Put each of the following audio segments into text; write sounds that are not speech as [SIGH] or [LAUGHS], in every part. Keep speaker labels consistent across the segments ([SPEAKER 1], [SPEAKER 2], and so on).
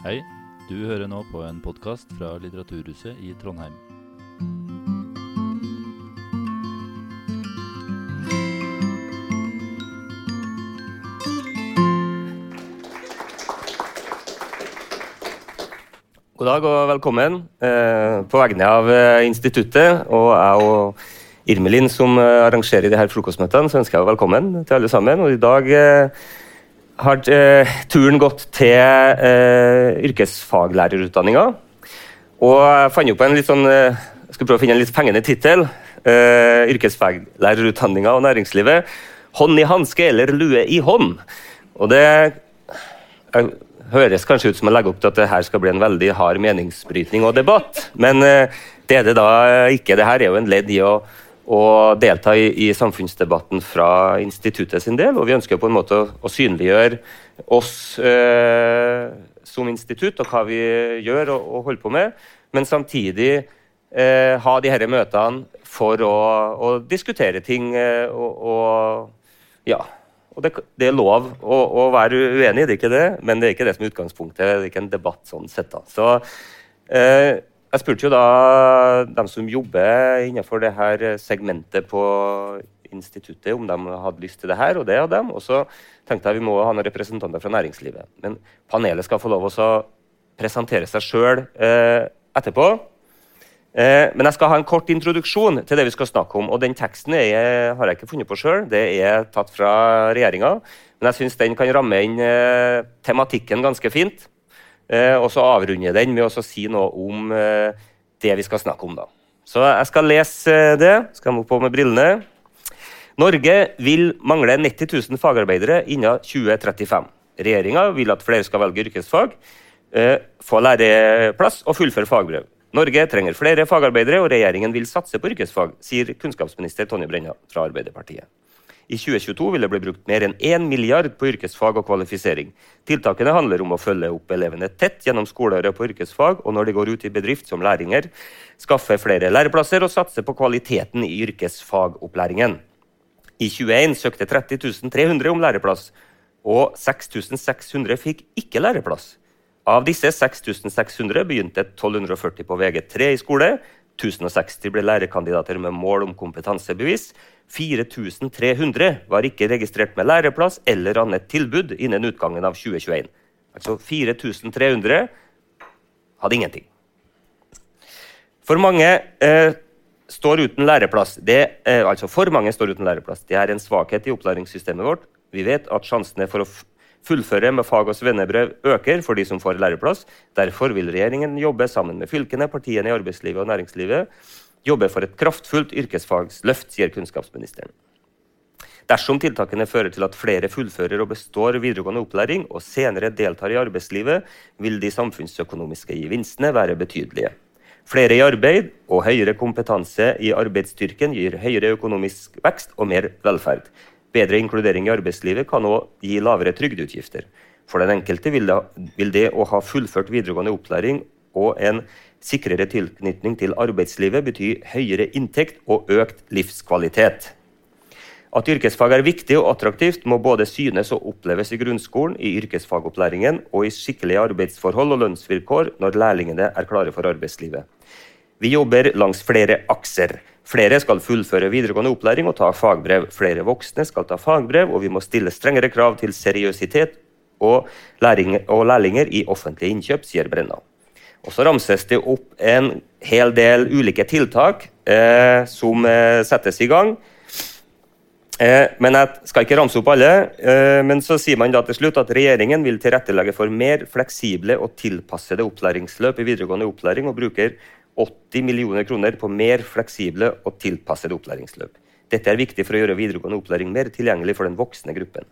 [SPEAKER 1] Hei, du hører nå på en podkast fra Litteraturhuset i Trondheim.
[SPEAKER 2] God dag og velkommen eh, på vegne av eh, instituttet. Og jeg og Irmelin som eh, arrangerer de her frokostmøtene, så ønsker jeg velkommen til alle sammen. Og i dag har eh, turen gått til eh, yrkesfaglærerutdanninga. Og jeg fant opp en litt sånn eh, skal prøve å finne en litt fengende tittel. Eh, yrkesfaglærerutdanninga og næringslivet. Hånd i hanske eller lue i hånd. Og det jeg, høres kanskje ut som jeg legger opp til at det her skal bli en veldig hard meningsbrytning og debatt, men eh, det er det da ikke. Det her er jo en ledd i å, å delta i, i, samfunnsdebatten fra instituttet sin del, og vi ønsker på en måte å, å synliggjøre oss eh, som institutt og hva vi gjør og, og holder på med, men samtidig eh, ha de disse møtene for å, å diskutere ting eh, og, og ja, og det, det er lov å, å, være uenig, det er ikke det, men det er ikke det som er utgangspunktet. Det er ikke en debatt sånn sett. da. Så eh, Jeg spurte jo da dem som jobber innenfor det her segmentet på instituttet, om de hadde lyst til det her, og det hadde de. Og så tenkte jeg vi må ha noen representanter fra næringslivet. Men panelet skal få lov å presentere seg sjøl eh, etterpå. Eh, men jeg skal ha en kort introduksjon til det vi skal snakke om. og Den teksten er, har jeg ikke funnet på sjøl, det er tatt fra regjeringa. Men jeg syns den kan ramme inn eh, tematikken ganske fint. Eh, og så avrunde den med å si noe om eh, det vi skal snakke om. da. Så jeg skal lese eh, det. Skal må på med brillene. Norge vil mangle 90 000 fagarbeidere innen 2035. Regjeringa vil at flere skal velge yrkesfag, få læreplass og fullføre fagbrev. Norge trenger flere fagarbeidere, og regjeringen vil satse på yrkesfag, sier kunnskapsminister Tonje Brenna fra Arbeiderpartiet. I 2022 vil det bli brukt mer enn 1 milliard på yrkesfag og kvalifisering. Tiltakene handler om å følge opp elevene tett gjennom skoleåret på yrkesfag, og når de går ut i bedrift som lærlinger, skaffe flere læreplasser og satse på kvaliteten i yrkesfagopplæringen. I 2021 søkte 30 300 om læreplass, og 6600 fikk ikke læreplass. Av disse 6600 begynte 1240 på VG3 i skole. 1060 ble lærerkandidater med mål om kompetansebevis. 4300 var ikke registrert med læreplass eller annet tilbud innen utgangen av 2021. Altså 4300 hadde ingenting. For mange eh, står uten læreplass. Det, eh, altså for mange står uten læreplass. Det er en svakhet i opplæringssystemet vårt. Vi vet at sjansene for å fullføre med fag- og svennebrev øker for de som får læreplass. Derfor vil regjeringen jobbe sammen med fylkene, partiene i arbeidslivet og næringslivet jobbe for et kraftfullt yrkesfagsløft, sier kunnskapsministeren. Dersom tiltakene fører til at flere fullfører og består videregående opplæring og senere deltar i arbeidslivet, vil de samfunnsøkonomiske gevinstene være betydelige. Flere i arbeid og høyere kompetanse i arbeidsstyrken gir høyere økonomisk vekst og mer velferd. Bedre inkludering i arbeidslivet kan òg gi lavere trygdeutgifter. For den enkelte vil det, vil det, å ha fullført videregående opplæring og en sikrere tilknytning til arbeidslivet bety høyere inntekt og økt livskvalitet. At yrkesfag er viktig og attraktivt, må både synes og oppleves i grunnskolen, i yrkesfagopplæringen og i skikkelige arbeidsforhold og lønnsvilkår når lærlingene er klare for arbeidslivet. Vi jobber langs flere akser. Flere skal fullføre videregående opplæring og ta fagbrev. Flere voksne skal ta fagbrev, og vi må stille strengere krav til seriøsitet og, og lærlinger i offentlige innkjøp, sier Brenna. Og Så ramses det opp en hel del ulike tiltak eh, som eh, settes i gang. Eh, men Jeg skal ikke ramse opp alle. Eh, men så sier man da til slutt at regjeringen vil tilrettelegge for mer fleksible og tilpassede opplæringsløp i videregående opplæring, og bruker 80 millioner kroner på mer fleksible og tilpassede opplæringsløp. Dette er viktig for å gjøre videregående opplæring mer tilgjengelig for den voksne gruppen.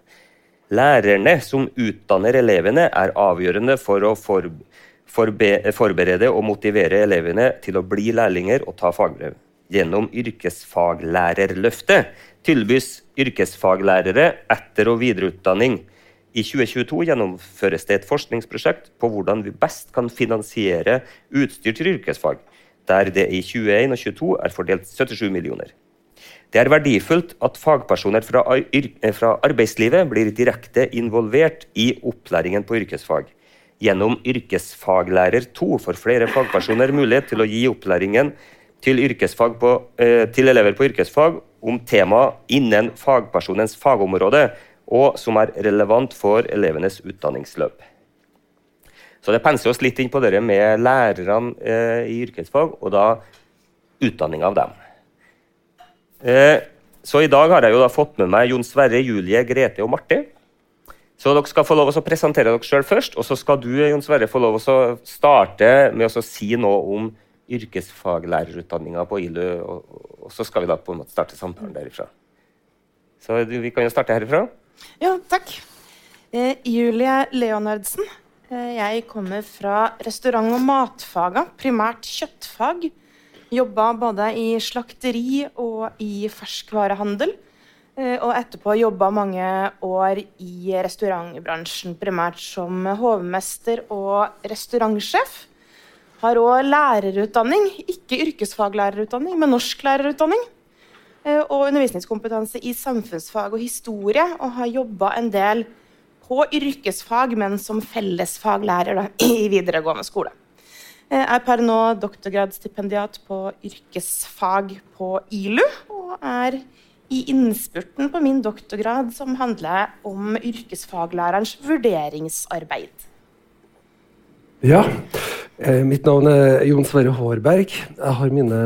[SPEAKER 2] Lærerne som utdanner elevene, er avgjørende for å forberede og motivere elevene til å bli lærlinger og ta fagbrev. Gjennom Yrkesfaglærerløftet tilbys yrkesfaglærere etter- og videreutdanning. I 2022 gjennomføres det et forskningsprosjekt på hvordan vi best kan finansiere utstyr til yrkesfag der det i 2021 og 2022 er fordelt 77 millioner. Det er verdifullt at fagpersoner fra, fra arbeidslivet blir direkte involvert i opplæringen på yrkesfag. Gjennom Yrkesfaglærer 2 får flere fagpersoner mulighet til å gi opplæringen til, på, eh, til elever på yrkesfag om tema innen fagpersonens fagområde, og som er relevant for elevenes utdanningsløp. Så det penser oss litt inn på det med lærerne eh, i yrkesfag, og da utdanning av dem. Eh, så i dag har jeg jo da fått med meg Jon Sverre, Julie, Grete og Marti. Så dere skal få lov å presentere dere sjøl først, og så skal du Jon Sverre, få lov å starte med å si noe om yrkesfaglærerutdanninga på ILU, og, og, så skal vi da på en måte starte samtalen derifra. Så du, vi kan jo starte herifra.
[SPEAKER 3] Ja, takk. Eh, Julie Leonardsen. Eh, jeg kommer fra restaurant- og matfaga, primært kjøttfag. Jobba både i slakteri og i ferskvarehandel. Eh, og etterpå jobba mange år i restaurantbransjen, primært som hovmester og restaurantsjef. Har òg lærerutdanning, ikke yrkesfaglærerutdanning, men norsklærerutdanning. Eh, og undervisningskompetanse i samfunnsfag og historie, og har jobba en del på yrkesfag, men som fellesfaglærer da, [CLEARS THROAT] i videregående skole. Jeg er per nå doktorgradsstipendiat på yrkesfag på ILU, og er i innspurten på min doktorgrad som handler om yrkesfaglærerens vurderingsarbeid.
[SPEAKER 4] Ja. Eh, mitt navn er Jon Sverre Hårberg. Jeg har mine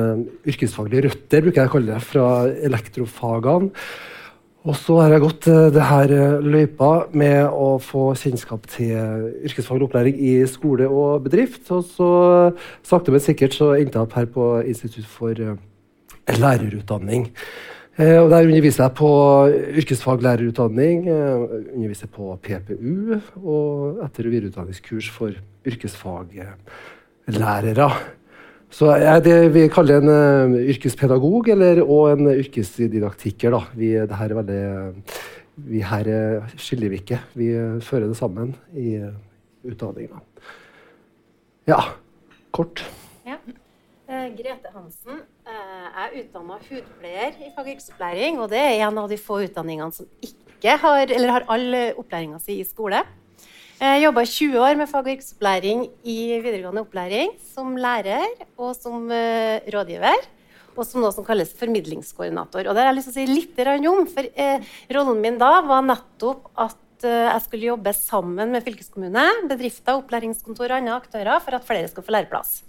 [SPEAKER 4] yrkesfaglige røtter bruker jeg å kalle det, fra elektrofagene. Og så har jeg gått det her eh, løypa med å få kjennskap til yrkesfaglig opplæring i skole og bedrift. Og så sakte, men sikkert så endte jeg opp her på Institutt for lærerutdanning. Eh, og der underviser jeg på yrkesfaglærerutdanning, eh, underviser på PPU og etter- og videreutdanningskurs for yrkesfaglærere. Så jeg er det vi kaller en uh, yrkespedagog eller, og en yrkesdidaktiker. Da. Vi, det her er veldig, vi her skiller vi ikke. Vi fører det sammen i utdanninga. Ja, kort.
[SPEAKER 5] Ja. Grete Hansen Eh, er utdanna hudpleier i fag- og yrkesopplæring, og det er en av de få utdanningene som ikke har, eller har all opplæringa si i skole. Jeg jobba 20 år med fag- og yrkesopplæring i videregående opplæring som lærer og som uh, rådgiver. Og som noe som kalles formidlingskoordinator. Og det har jeg lyst til å si litt om, for uh, Rollen min da var nettopp at uh, jeg skulle jobbe sammen med fylkeskommune, bedrifter, opplæringskontor og andre aktører for at flere skal få læreplass.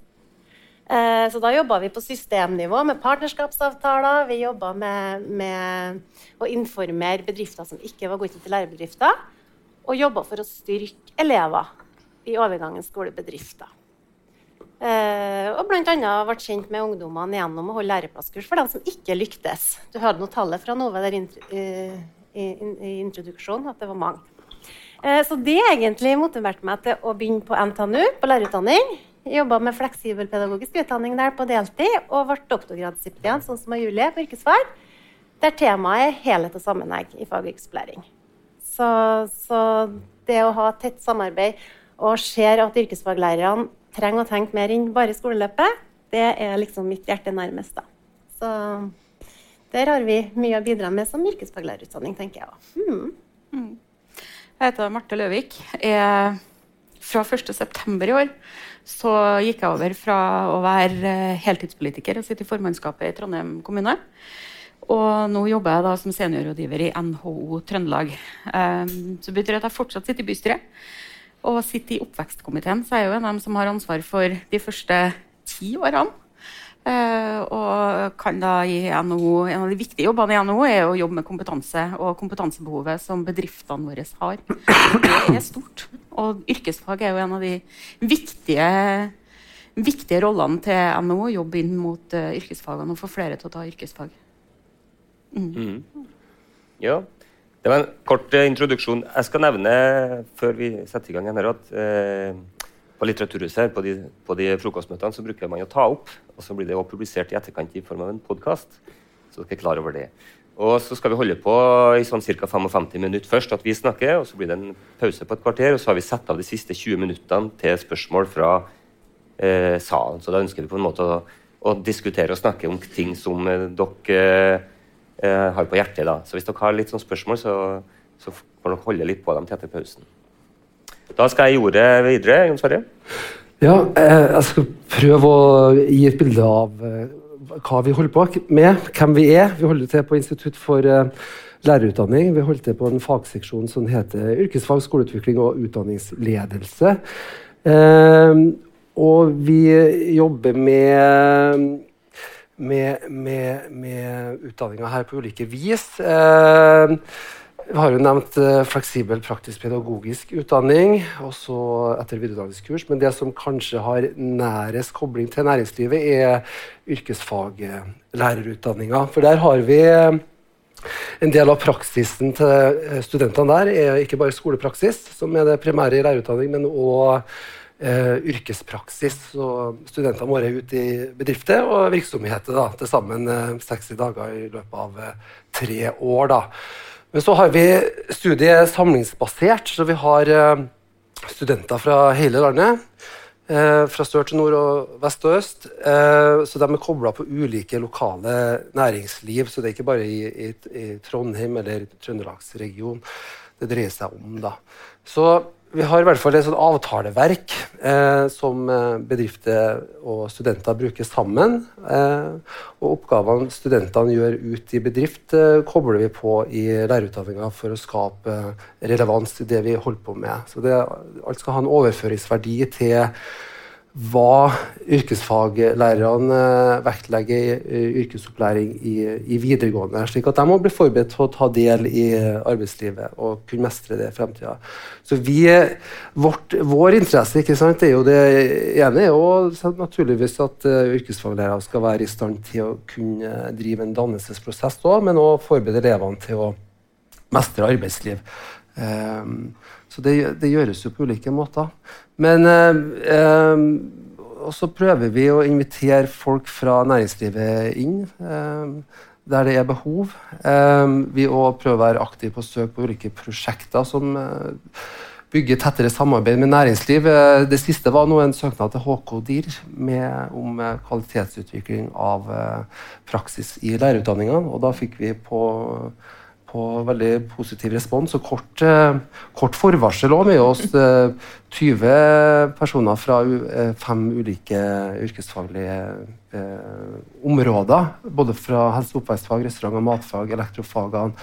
[SPEAKER 5] Eh, så da jobba vi på systemnivå med partnerskapsavtaler. Vi jobba med, med, å informere bedrifter som ikke var godkjent til lærebedrifter. Og jobba for å styrke elever i overgangen skolebedrifter. Eh, og bl.a. ble kjent med ungdommene gjennom å holde læreplasskurs for dem som ikke lyktes. Du hadde noe tallet fra Nove der eh, i, i, i introduksjonen, at det var mange. Så det egentlig motiverte meg til å begynne på NTNU, på lærerutdanning. Jobba med fleksibel pedagogisk utdanning der på deltid, og ble doktorgradsstipendiat, sånn som Julie på yrkesfag, der temaet er helhet og sammenheng i fag- og yrkesopplæring. Så, så, det å ha tett samarbeid og ser at yrkesfaglærerne trenger å tenke mer inn bare skoleløpet, det er liksom mitt hjerte nærmest. da. Så der har vi mye å bidra med som yrkesfaglærerutdanning, tenker jeg. Mm.
[SPEAKER 6] Mm. Jeg heter Marte Løvik. Jeg, fra 1.9. i år så gikk jeg over fra å være heltidspolitiker og sitte i formannskapet i Trondheim kommune. Og nå jobber jeg da som seniorrådgiver i NHO Trøndelag. Um, så betyr at jeg fortsatt sitter i bystyret. Og sitter i oppvekstkomiteen, så er jeg jo en av dem som har ansvar for de første ti årene Uh, og kan da i NHO, En av de viktige jobbene i NHO er å jobbe med kompetanse og kompetansebehovet som bedriftene våre har. Det er stort. Og yrkesfag er jo en av de viktige, viktige rollene til NHO. Jobbe inn mot uh, yrkesfagene og få flere til å ta yrkesfag.
[SPEAKER 2] Mm. Ja. Det var en kort uh, introduksjon. Jeg skal nevne før vi setter i gang her, at på Litteraturhuset på de, på de frokostmøtene så bruker man å ta opp, og så blir det også publisert i etterkant i form av en podkast. Så dere er klar over det. Og så skal vi holde på i sånn ca. 55 minutter først, at vi snakker, og så blir det en pause på et kvarter, og så har vi satt av de siste 20 minuttene til spørsmål fra eh, salen. Så da ønsker vi på en måte å, å diskutere og snakke om ting som eh, dere eh, har på hjertet. da. Så hvis dere har litt sånn spørsmål, så, så får dere holde litt på dem til etter pausen. Da skal jeg gi ordet videre, Jon Sverre.
[SPEAKER 4] Ja, eh, jeg skal prøve å gi et bilde av eh, hva vi holder på med, hvem vi er. Vi holder til på Institutt for eh, lærerutdanning. Vi holder til på en fagseksjon som heter yrkesfag, skoleutvikling og utdanningsledelse. og vi jobber med med, med, med utdanninga her på ulike vis. Eh, vi har jo nevnt eh, fleksibel praktisk pedagogisk utdanning, også etter videreutdanningskurs. Men det som kanskje har nærest kobling til næringslivet, er yrkesfaglærerutdanninga. For der har vi eh, en del av praksisen til eh, studentene der er ikke bare skolepraksis, som er det primære i lærerutdanning, men òg eh, yrkespraksis. Så studentene våre er ute i bedrifter og virksomheter til sammen eh, 60 dager i løpet av eh, tre år. da. Men så har vi studiet samlingsbasert, så vi har uh, studenter fra hele landet. Uh, fra sør til nord og vest og øst. Uh, så de er kobla på ulike lokale næringsliv. Så det er ikke bare i, i, i Trondheim eller Trøndelagsregionen det dreier seg om. da. Så vi har i hvert fall et sånt avtaleverk eh, som eh, bedrifter og studenter bruker sammen. Eh, og oppgavene studentene gjør ut i bedrift, eh, kobler vi på i lærerutdanninga for å skape eh, relevans til det vi holder på med. Så det, alt skal ha en overføringsverdi til hva yrkesfaglærerne eh, vektlegger i yrkesopplæring i, i, videregående, slik at de må bli forberedt til å ta del i arbeidslivet og kunne mestre det i fremtida. Så vårt, vår interesse ikke sant, er jo det ene er jo naturligvis at yrkesfaglærere skal være i stand til å kunne drive en dannelsesprosess òg, men òg forberede elevene til å mestre arbeidsliv. Um, så det, det, gjøres jo på ulike måter. Men eh, eh, Og så prøver vi å invitere folk fra næringslivet inn eh, der det er behov. Eh, vi òg prøver å være aktive på søk på ulike prosjekter som eh, bygger tettere samarbeid med næringsliv. Det siste var nå en søknad til HK DIR om kvalitetsutvikling av praksis i lærerutdanningene. Og da fikk vi på på veldig positiv respons. Og kort, eh, kort forvarsel òg med oss. 20 eh, personer fra eh, fem ulike yrkesfaglige områder. Både fra helse- og oppvekstfag, restaurant- og matfag, elektrofagene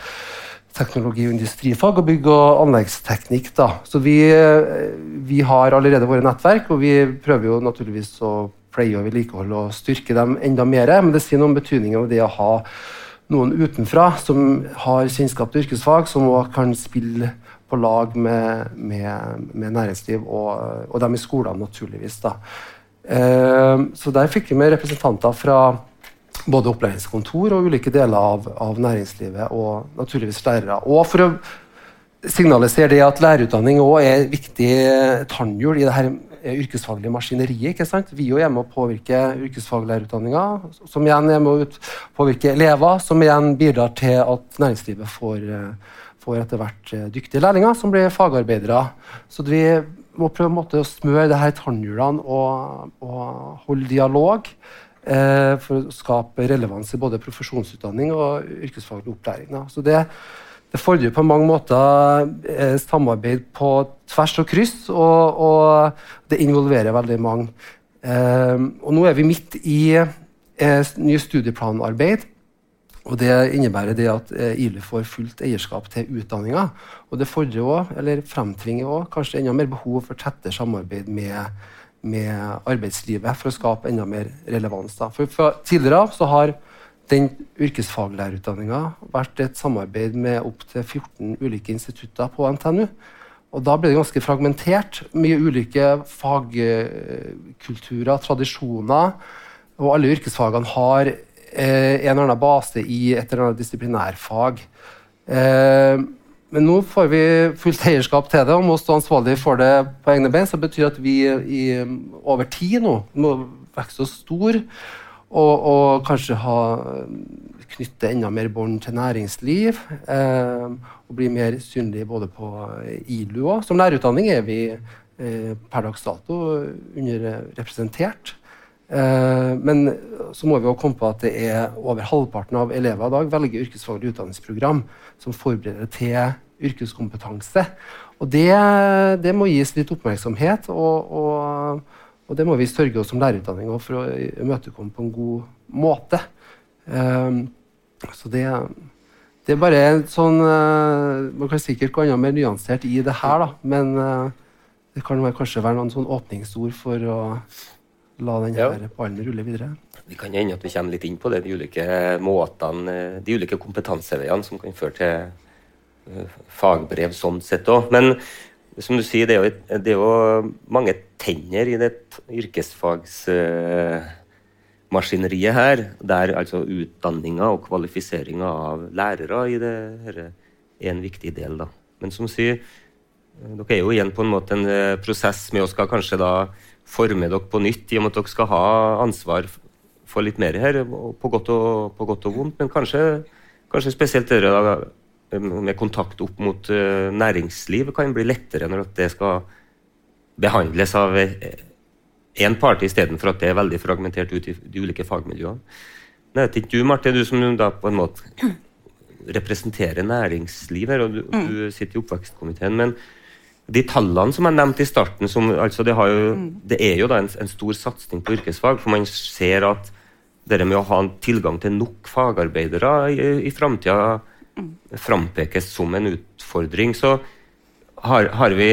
[SPEAKER 4] teknologi- og industrifag og bygg- og anleggsteknikk. Da. Så vi, vi, har allerede våre nettverk, og vi prøver jo naturligvis å pleie og vedlikeholde og styrke dem enda mer. Men det sier noe om betydningen av det å ha noen utenfra som har kjennskap til yrkesfag, som òg kan spille på lag med, med, med næringsliv og, og, dem i skolene, naturligvis. Da. Eh, så der fikk vi med representanter fra både opplæringskontor og ulike deler av, av næringslivet, og naturligvis lærere. Og for å signalisere det at lærerutdanning òg er et viktig tannhjul i det her yrkesfaglige maskineriet. ikke sant? Vi er med å påvirke yrkesfaglærerutdanninga, som igjen er med å påvirke elever, som igjen bidrar til at næringslivet får, eh, får etter hvert eh, dyktige lærlinger som blir fagarbeidere. Så vi må prøve å smøre det her tannhjulene og, og holde dialog. Eh, for å skape relevans i både profesjonsutdanning og yrkesfaglig opplæring. Da. Så det det fordrer på mange måter eh, samarbeid på tvers og kryss, og, og det involverer veldig mange. Eh, og nå er vi midt i eh, ny studieplanarbeid. Og Det innebærer det at eh, ILU får fullt eierskap til utdanninga. Og det fordrer også, eller fremtvinger også, kanskje enda mer behov for tettere samarbeid med, med arbeidslivet for å skape enda mer relevans. Da. For, for Tidligere så har den yrkesfaglærerutdanninga vært et samarbeid med opptil 14 ulike institutter på NTNU. Og da ble det ganske fragmentert. Mye ulike fagkulturer, tradisjoner. Og alle yrkesfagene har eh, en eller annen base i et eller annet disiplinærfag. Eh, men nå får vi fullt eierskap til det og må stå ansvarlig for det på egne bein. Så det betyr at vi i, over tid nå må vokse oss store og, og kanskje ha, knytte enda mer bånd til næringsliv. Eh, og bli mer synlig både på ILU òg. Som lærerutdanning er vi eh, per dags dato underrepresentert. Eh, men så må vi også komme på at det er over halvparten av elever i dag velger yrkesfaglig utdanningsprogram som forbereder til yrkeskompetanse. Og det, det må gis litt oppmerksomhet, og, og, og, det må vi sørge oss som lærerutdanning for å imøtekomme på en god måte. Um, så det, det, er bare en sånn uh, Man kan sikkert gå enda mer nyansert i det her, da, men uh, det kan kanskje være noen sånn åpningsord for å la denne ja. ballen rulle videre.
[SPEAKER 2] Vi kan hende at vi kommer litt inn på det, de ulike måtene, de ulike kompetanseveiene som kan føre til fagbrev sånn sett òg. Men som du sier, det er, jo, det er jo mange tenner i det yrkesfagsmaskineriet her. Der altså utdanninga og kvalifiseringa av lærere i det her er en viktig del. da. Men som sier, eh, dere er jo igjen på en måte en prosess med å skal kanskje da forme dere på nytt, i og med at dere skal ha ansvar for litt mer her, på godt og, på godt og vondt. Men kanskje, kanskje spesielt dere da, med kontakt opp mot uh, næringsliv kan bli lettere når det skal behandles av én part, istedenfor at det er veldig fragmentert ut i de ulike fagmiljøene. Det er ikke du, Marte, du som da på en måte representerer næringslivet, og du, mm. du sitter i oppvekstkomiteen. men de tallene som jeg nevnte i starten, som, altså det, jo, mm. det, er jo da en, en stor satsing på yrkesfag. For man ser at det med å ha tilgang til nok fagarbeidere i, i framtida mm. frampekes som en utfordring. Så har, har vi,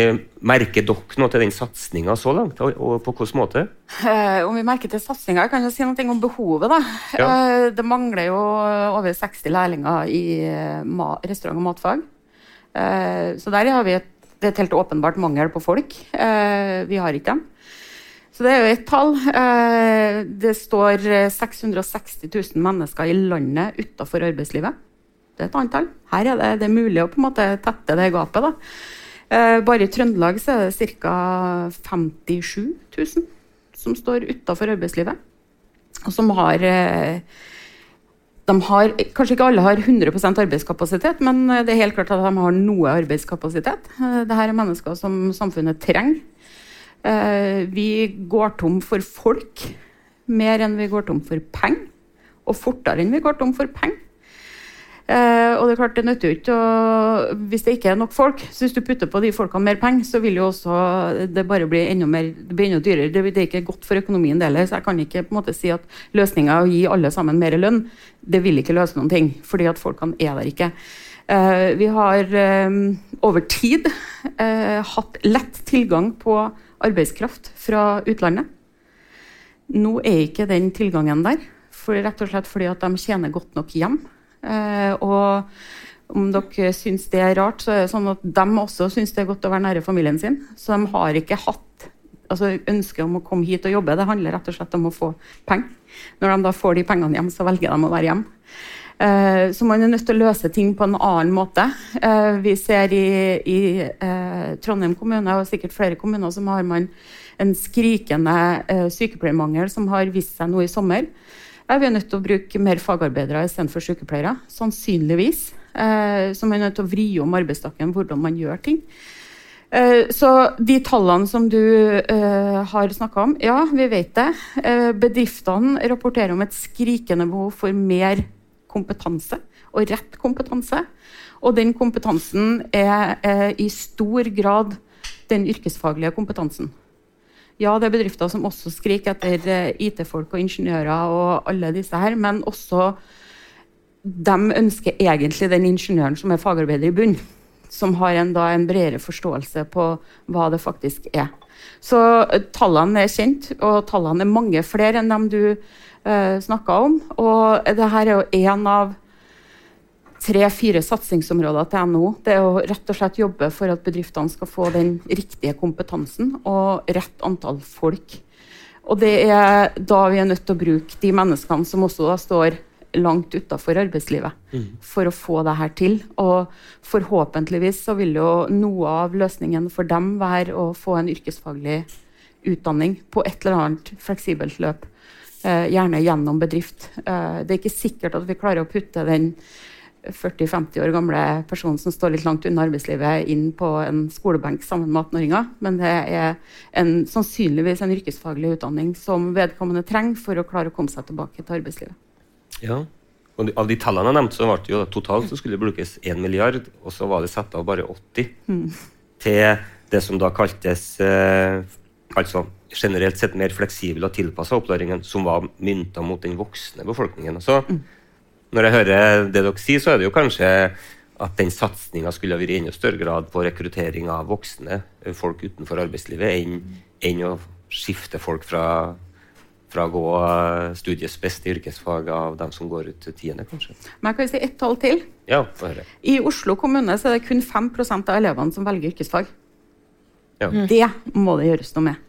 [SPEAKER 2] merket dere noe til den satsinga så langt, og, og på hvilken måte?
[SPEAKER 6] Uh, om vi merker til satsinga, kan jo si noe om behovet. da. Ja. Uh, det mangler jo over 60 lærlinger i uh, restaurant- og matfag. så der har vi et det er et helt åpenbart mangel på folk. Eh, vi har ikke dem. Så det er jo et tall. Eh, det står 660 000 mennesker i landet utenfor arbeidslivet. Det er et annet tall. Her er det, det er mulig å på en måte tette det gapet. da. Eh, bare i Trøndelag så er det ca. 57 000 som står utenfor arbeidslivet. Og som har de har, Kanskje ikke alle har 100% arbeidskapasitet, men eh, det er helt klart at de har noe arbeidskapasitet. Eh, Dette er mennesker som samfunnet trenger. Eh, vi går tom for folk mer enn vi går tom for penger. Og fortere enn vi går tom for penger. Eh, og det er klart det nytter jo ikke Hvis det ikke er nok folk, så hvis du putter på de folkene mer penger, så vil jo også det bare bli enda mer det blir enda dyrere. Det, det er ikke godt for økonomien det heller. Så jeg kan ikke på en måte si at løsninga er å gi alle sammen mer lønn. Det vil ikke løse noen ting, fordi at folkene er der ikke. Eh, vi har eh, over tid eh, hatt lett tilgang på arbeidskraft fra utlandet. Nå er ikke den tilgangen der, for rett og slett fordi at de tjener godt nok hjem. Eh, og om dere syns det er rart, så er det sånn at de også syns det er godt å være nære familien sin. Så de har ikke hatt altså ønske om å komme hit og jobbe. Det handler rett og slett om å få penger. Når de da får de pengene hjem, så velger de å være hjemme. Uh, så man er nødt til å løse ting på en annen måte. Uh, vi ser i, i Trondheim kommune og sikkert flere kommuner som har man en skrikende sykepleiermangel som har vist seg nå i sommer. Er vi nødt til å bruke mer fagarbeidere istedenfor sykepleiere. Sannsynligvis. Eh, så man er nødt til å vri om arbeidsdagen hvordan man gjør ting. Eh, så de tallene som du eh, har snakka om, ja, vi vet det. Bedriftene rapporterer om et skrikende behov for mer kompetanse, og rett kompetanse. Og den kompetansen er i stor grad den yrkesfaglige kompetansen. Ja, det er bedrifter som også skriker etter eh, IT-folk og ingeniører og alle disse her, men også de ønsker egentlig den ingeniøren som er fagarbeider i bunn. Som har en, da, en bredere forståelse på hva det faktisk er. Så uh, tallene er kjent, og tallene er mange flere enn dem du eh, snakka om. Og det her er jo én av tre-fire satsingsområder til NHO. Det er å rett og slett jobbe for at bedriftene skal få den riktige kompetansen og rett antall folk. Og det er da vi er nødt til å bruke de menneskene som også da står langt utafor arbeidslivet, mm. for å få det her til. Og forhåpentligvis så vil jo noe av løsningen for dem være å få en yrkesfaglig utdanning på et eller annet fleksibelt løp. Eh, gjerne gjennom bedrift. Eh, det er ikke sikkert at vi klarer å putte den 40-50 år gamle personen som står litt langt unna arbeidslivet, inn på en skolebenk sammen med 18-åringer. Men det er en, sannsynligvis en yrkesfaglig utdanning som vedkommende trenger for å klare å komme seg tilbake til arbeidslivet.
[SPEAKER 2] Ja. Og av de tallene jeg nevnte, så var det jo totalt så skulle det brukes 1 milliard, og så var det satt av bare 80 til det som da kaltes eh, altså generelt sett mer fleksibel og tilpassa opplæringen, som var mynta mot den voksne befolkningen. Så så, når jeg hører det dere sier, så er det jo kanskje at den satsinga skulle ha vært i enda større grad på rekruttering av voksne eh, folk utenfor arbeidslivet enn, enn å skifte folk fra, fra å gå eh, studiets beste yrkesfag av dem som går ut til tiende, kanskje.
[SPEAKER 6] Men jeg kan si ett tall til.
[SPEAKER 2] Ja, få høre.
[SPEAKER 6] I Oslo kommune så er det kun 5% av elevene som velger yrkesfag.
[SPEAKER 2] Ja.
[SPEAKER 6] Det må det gjøres noe med.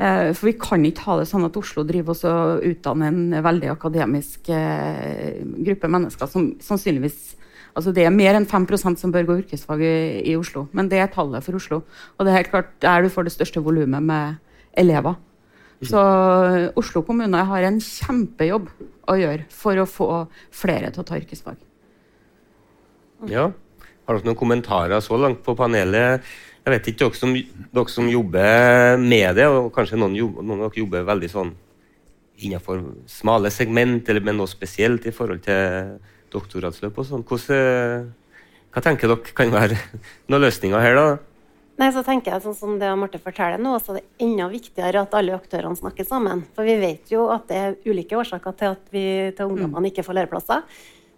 [SPEAKER 6] Eh, For vi kan ikke ha det sånn at Oslo driver og utdanner en veldig akademisk eh, gruppe mennesker som sannsynligvis Altså det er mer enn 5% som bør gå yrkesfag i, i Oslo, men det er tallet for Oslo. Og det er helt klart der du får det største volumet med elever. Så Oslo kommune har en kjempejobb å gjøre for å få flere til å ta yrkesfag.
[SPEAKER 2] Ja. Har dere noen kommentarer så langt på panelet? Jeg vet ikke, dere som, dere som jobber med det, og kanskje noen, jobber, noen av dere jobber veldig sånn innenfor smale segment, eller med noe spesielt i forhold til doktorgradsløp og sånn. Hva tenker dere kan være [LAUGHS] noen løsninger her, da?
[SPEAKER 5] Nei, så tenker jeg sånn som det Marte forteller nå, så er det enda viktigere at alle aktørene snakker sammen. For vi vet jo at det er ulike årsaker til at vi til ungdommene ikke får læreplasser.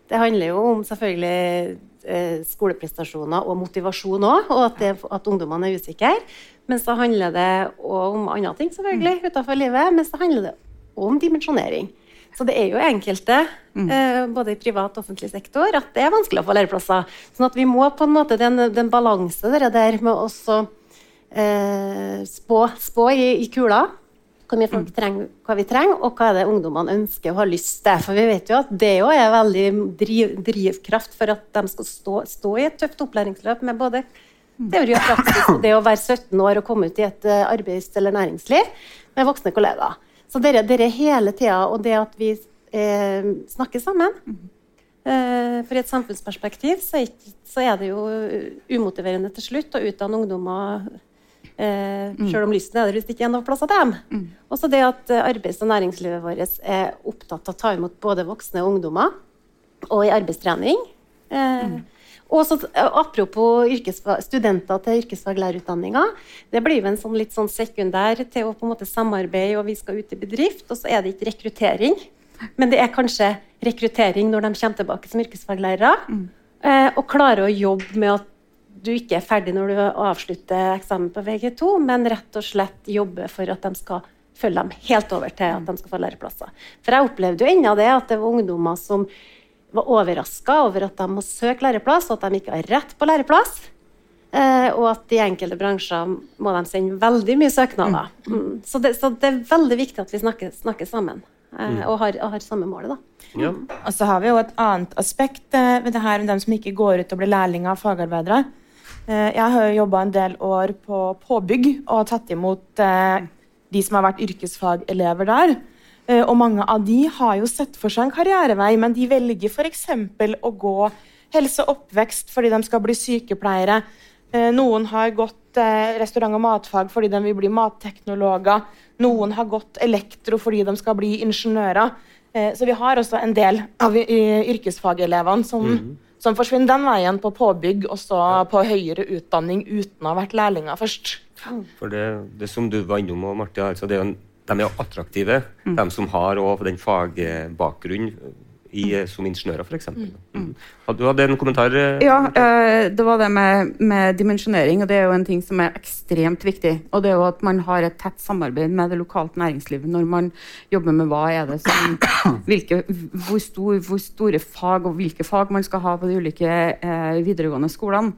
[SPEAKER 5] Det handler jo om selvfølgelig eh, skoleprestasjoner og motivasjon òg, og at, det, at ungdommene er usikre. Men så handler det om andre ting selvfølgelig utenfor livet, men så handler det om dimensjonering. Så det er jo enkelte, eh, både i privat og offentlig sektor, at det er vanskelig å få læreplasser. Sånn at vi må på en måte, det er en, er balanse der, der med også eh, spå, spå i, i kula hvor mye folk trenger, hva vi trenger, og hva er det ungdommene ønsker og har lyst til. For vi vet jo at det jo er veldig driv, drivkraft for at de skal stå, stå i et tøft opplæringsløp med både teori og praksis, og det å være 17 år og komme ut i et eh, arbeids- eller næringsliv med voksne kollegaer. Så dere, dere hele tida, og det at vi eh, snakker sammen eh, For i et samfunnsperspektiv så er, så er det jo umotiverende til slutt å utdanne ungdommer eh, selv om lysten er der hvis det ikke er noen plass til dem. Også det at eh, arbeids- og næringslivet vårt er opptatt av å ta imot både voksne og ungdommer, og i arbeidstrening. Eh, og så, eh, apropos studenter til yrkesfaglærerutdanninga. Det blir jo en sånn litt sånn sekundær til å på en måte samarbeide, og vi skal ut i bedrift. Og så er det ikke rekruttering, men det er kanskje rekruttering når de kommer tilbake som yrkesfaglærere. Eh, og klarer å jobbe med at du ikke er ferdig når du avslutter eksamen på VG2, men rett og slett jobbe for at de skal følge dem helt over til at de skal få læreplasser. For jeg opplevde jo ennå det at det var ungdommer som var overraska over at de må søke læreplass, og at de ikke har rett på læreplass. Eh, og at i enkelte bransjer må de sende veldig mye søknader. Mm. Så, det, så det er veldig viktig at vi snakker, snakker sammen Mm. og, har, og har samme målet. da.
[SPEAKER 2] Ja.
[SPEAKER 3] Og så har vi jo et annet aspekt eh, ved det her med dem som ikke går ut og blir lærlinger av fagarbeidere. Eh, jeg har jo jobba en del år på påbygg og tatt imot eh, de som har vært yrkesfagelever der. Eh, og mange av de har jo sett for seg en karrierevei, men de velger f.eks. å gå helse og oppvekst fordi de skal bli sykepleiere. Noen har gått restaurant- og matfag fordi de vil bli matteknologer. Noen har gått elektro fordi de skal bli ingeniører. Så vi har også en del av yrkesfagelevene som, som forsvinner den veien på påbygg og så på høyere utdanning uten å ha vært lærlinger først.
[SPEAKER 2] For det, det som du var innom, og Marti, altså det er jo en, de er jo attraktive, de som har den fagbakgrunn i, som ingeniører, f.eks. Mm. Du hadde en kommentar? eh?
[SPEAKER 6] Ja, eh, det var det med, med dimensjonering, og det er jo en ting som er ekstremt viktig. Og det er jo at man har et tett samarbeid med det lokalt næringslivet når man jobber med hva er det som hvilke, hvor, stor, hvor store fag og hvilke fag man skal ha på de ulike eh, videregående skolene.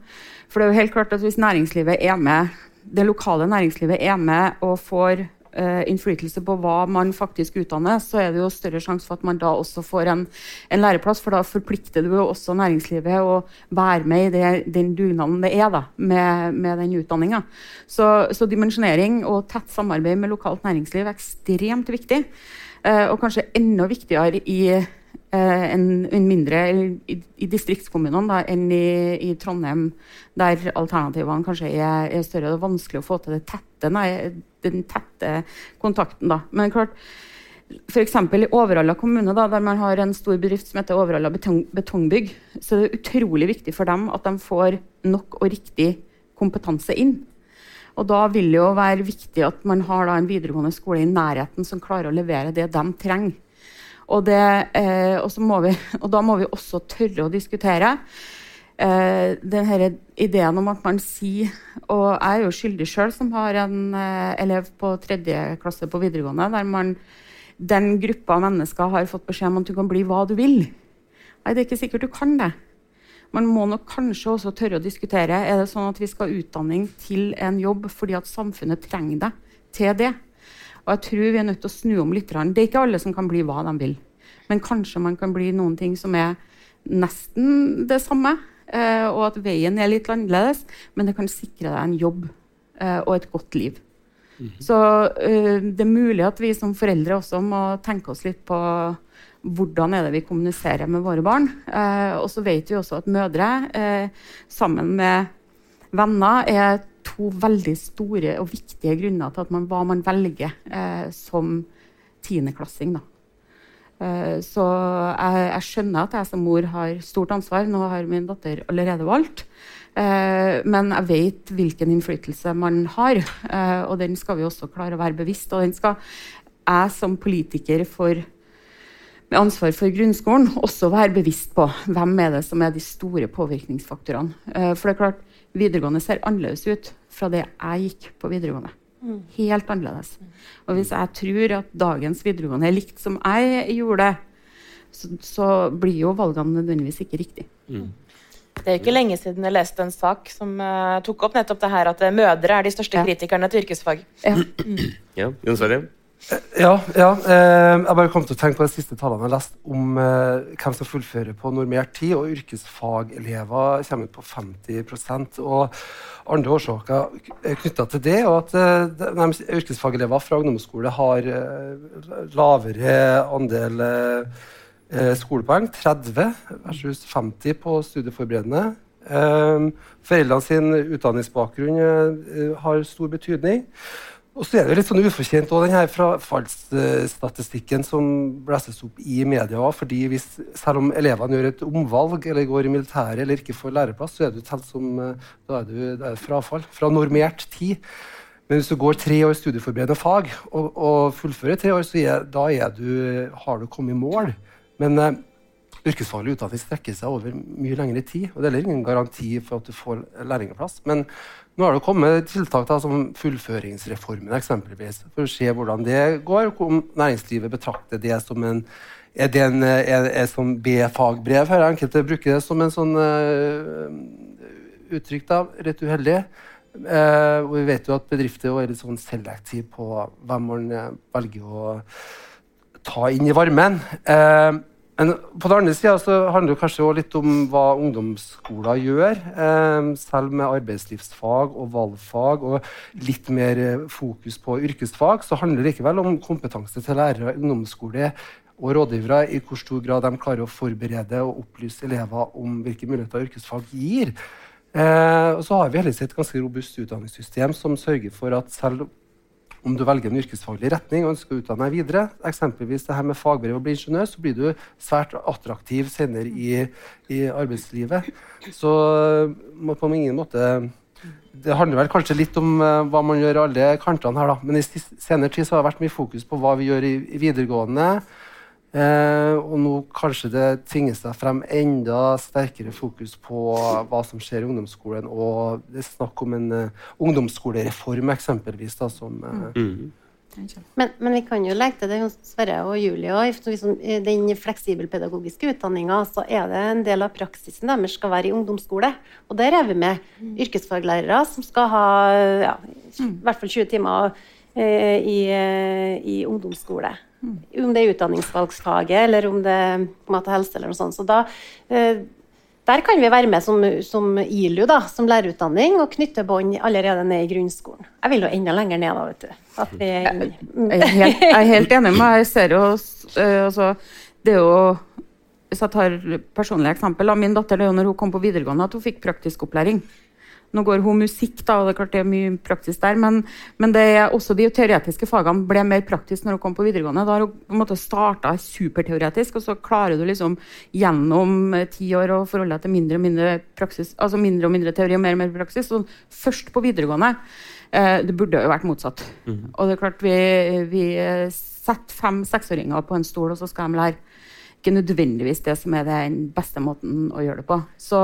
[SPEAKER 6] For det er jo helt klart at hvis næringslivet er med, det lokale næringslivet er med og får eh, innflytelse på hva man faktisk utdanner, så er det jo større sjanse for at man da også får en, en læreplass, for da forplikter du jo også næringslivet å være med i det, den dugnaden det er da, med, med den utdanninga. Så, så dimensjonering og tett samarbeid med lokalt næringsliv er ekstremt viktig. Eh, og kanskje enda viktigere i eh, en, en mindre i, i distriktskommunene da, enn i, i Trondheim, der alternativene kanskje er, er større. Det er vanskelig å få til det tette, nei, den tette kontakten. Da. Men klart, F.eks. i Overhalla kommune, da, der man har en stor bedrift som heter Overhalla betong, Betongbygg, så er det utrolig viktig for dem at de får nok og riktig kompetanse inn. Og da vil det jo være viktig at man har en videregående skole i nærheten som klarer å levere det de trenger. Og, det, eh, og, vi, og da må vi også tørre å diskutere eh, denne ideen om at man sier Og jeg er jo skyldig sjøl, som har en eh, elev på tredje klasse på videregående, der man, den gruppa mennesker har fått beskjed om at du kan bli hva du vil. Nei, det er ikke sikkert du kan det. Man må nok kanskje også tørre å diskutere er det sånn at vi skal ha utdanning til en jobb fordi at samfunnet trenger deg til det. Og jeg tror vi er nødt til å snu om litt. Det er ikke alle som kan bli hva de vil. Men kanskje man kan bli noen ting som er nesten det samme. Eh, og at veien er litt annerledes, men det kan sikre deg en jobb eh, og et godt liv. Mm -hmm. Så eh, det er mulig at vi som foreldre også må tenke oss litt på hvordan er det vi kommuniserer med våre barn. Og så vet vi også at mødre sammen med venner er to veldig store og viktige grunner til man, hva man velger som tiendeklassing. Eh, så jeg, jeg, skjønner at jeg som mor har stort ansvar. Nå har min datter allerede valgt. Eh, men jeg vet hvilken innflytelse man har, eh, og den skal vi også klare å være bevisst. Og den skal jeg som politiker for med ansvar for grunnskolen også være bevisst på hvem er det som er de store påvirkningsfaktorene. Eh, for det er klart, videregående ser annerledes ut fra det jeg gikk på videregående. Helt annerledes. Og hvis jeg tror at dagens videregående er likt som jeg gjorde det, så, så blir jo valgene nødvendigvis ikke riktig. Mm.
[SPEAKER 3] Det er ikke lenge siden jeg leste en sak som uh, tok opp nettopp det her at uh, mødre er de største ja. kritikerne til yrkesfag.
[SPEAKER 2] Ja, mm. ja Jon Sverre?
[SPEAKER 4] Ja, ja eh, jeg bare kom til å tenke på de siste tallene jeg leste om eh, hvem som fullfører på normert tid. og Yrkesfagelever kommer ut på 50% og Andre årsaker knytta til det, og at eh, yrkesfagelever fra ungdomsskole har lavere andel skolepoeng, 30 versus 50 på studieforberedende. Foreldrene sin utdanningsbakgrunn har stor betydning. Og så er det litt sånn ufortjent også, denne frafallsstatistikken som blæses opp i media. fordi hvis, Selv om elevene gjør et omvalg eller går i militæret eller ikke får læreplass, så er du telt som eh, da er du, det er frafall fra normert tid. Men hvis du går tre år studieforberedende fag og, og fullfører tre år, så er, da er du, har du kommet i mål. Men uh, yrkesfaglig utdanning strekker seg over mye lengre tid. Og det er ingen garanti for at du får lærlingplass. Men nå har det kommet tiltak da, som fullføringsreformen eksempelvis, for å se hvordan det går. Om næringslivet betrakter det som en er det en, er, er som B-fagbrev her? Enkelte bruker det som en sånn uh, uttrykk, da, rett uheldig. Uh, og vi vet jo at bedrifter er litt sånn selektive på hvem man uh, velger å ta inn i varmen. Uh, men på den andre sida handler det kanskje også litt om hva ungdomsskoler gjør. Eh, selv med arbeidslivsfag og valgfag og litt mer eh, fokus på yrkesfag, så handler det likevel om kompetanse til lærere, i ungdomsskole og rådgivere i hvor stor grad de klarer å forberede og opplyse elever om hvilke muligheter yrkesfag gir. Eh, og så har vi heldigvis et ganske robust utdanningssystem som sørger for at selv om du velger en yrkesfaglig retning og ønsker å utdanne deg videre, eksempelvis det her med fagbrev og bli ingeniør, så blir du svært attraktiv senere i, i arbeidslivet. Så på ingen måte Det handler vel kanskje litt om uh, hva man gjør i alle kantene her, da. Men i senere tid har det vært mye fokus på hva vi gjør i, i videregående. Eh, og nå kanskje det tvinger seg frem enda sterkere fokus på hva som skjer i ungdomsskolen. Og det er snakk om en uh, ungdomsskolereform, eksempelvis. Da, som, uh, mm.
[SPEAKER 5] men, men, vi kan jo legge til det, Sverre og Julie òg. I den fleksibelpedagogiske utdanninga så er det en del av praksisen deres skal være i ungdomsskole. Og der er vi med mm. yrkesfaglærere som skal ha ja, i hvert fall 20 timer i, i ungdomsskole. Om det er utdanningsvalgsfaget eller om det er mat og helse eller noe sånt. Så da, eh, der kan vi være med som, som ILU, da, som lærerutdanning, og knytte bånd allerede ned i grunnskolen. Jeg vil jo enda lenger ned, da, vet du. Vi,
[SPEAKER 6] jeg, er helt, jeg, er helt, enig med Jeg ser jo altså, Det er jo Hvis jeg tar personlig eksempel, av min datter det er jo når hun kom på videregående, at hun fikk praktisk opplæring. Nå går hun musikk, da, og det er klart det er mye praktisk der, men, men det er også de teoretiske fagene ble mer praktisk når hun kom på videregående. Da har hun på en måte starta superteoretisk, og så klarer du liksom gjennom eh, ti år å forholde deg til mindre og mindre praksis, altså mindre og mindre teori og mer og mer praksis. Så først på videregående. Eh, det burde jo vært motsatt. Og det er klart vi, vi setter fem seksåringer på en stol, og så skal de lære ikke nødvendigvis det som er den beste måten å gjøre det på. Så,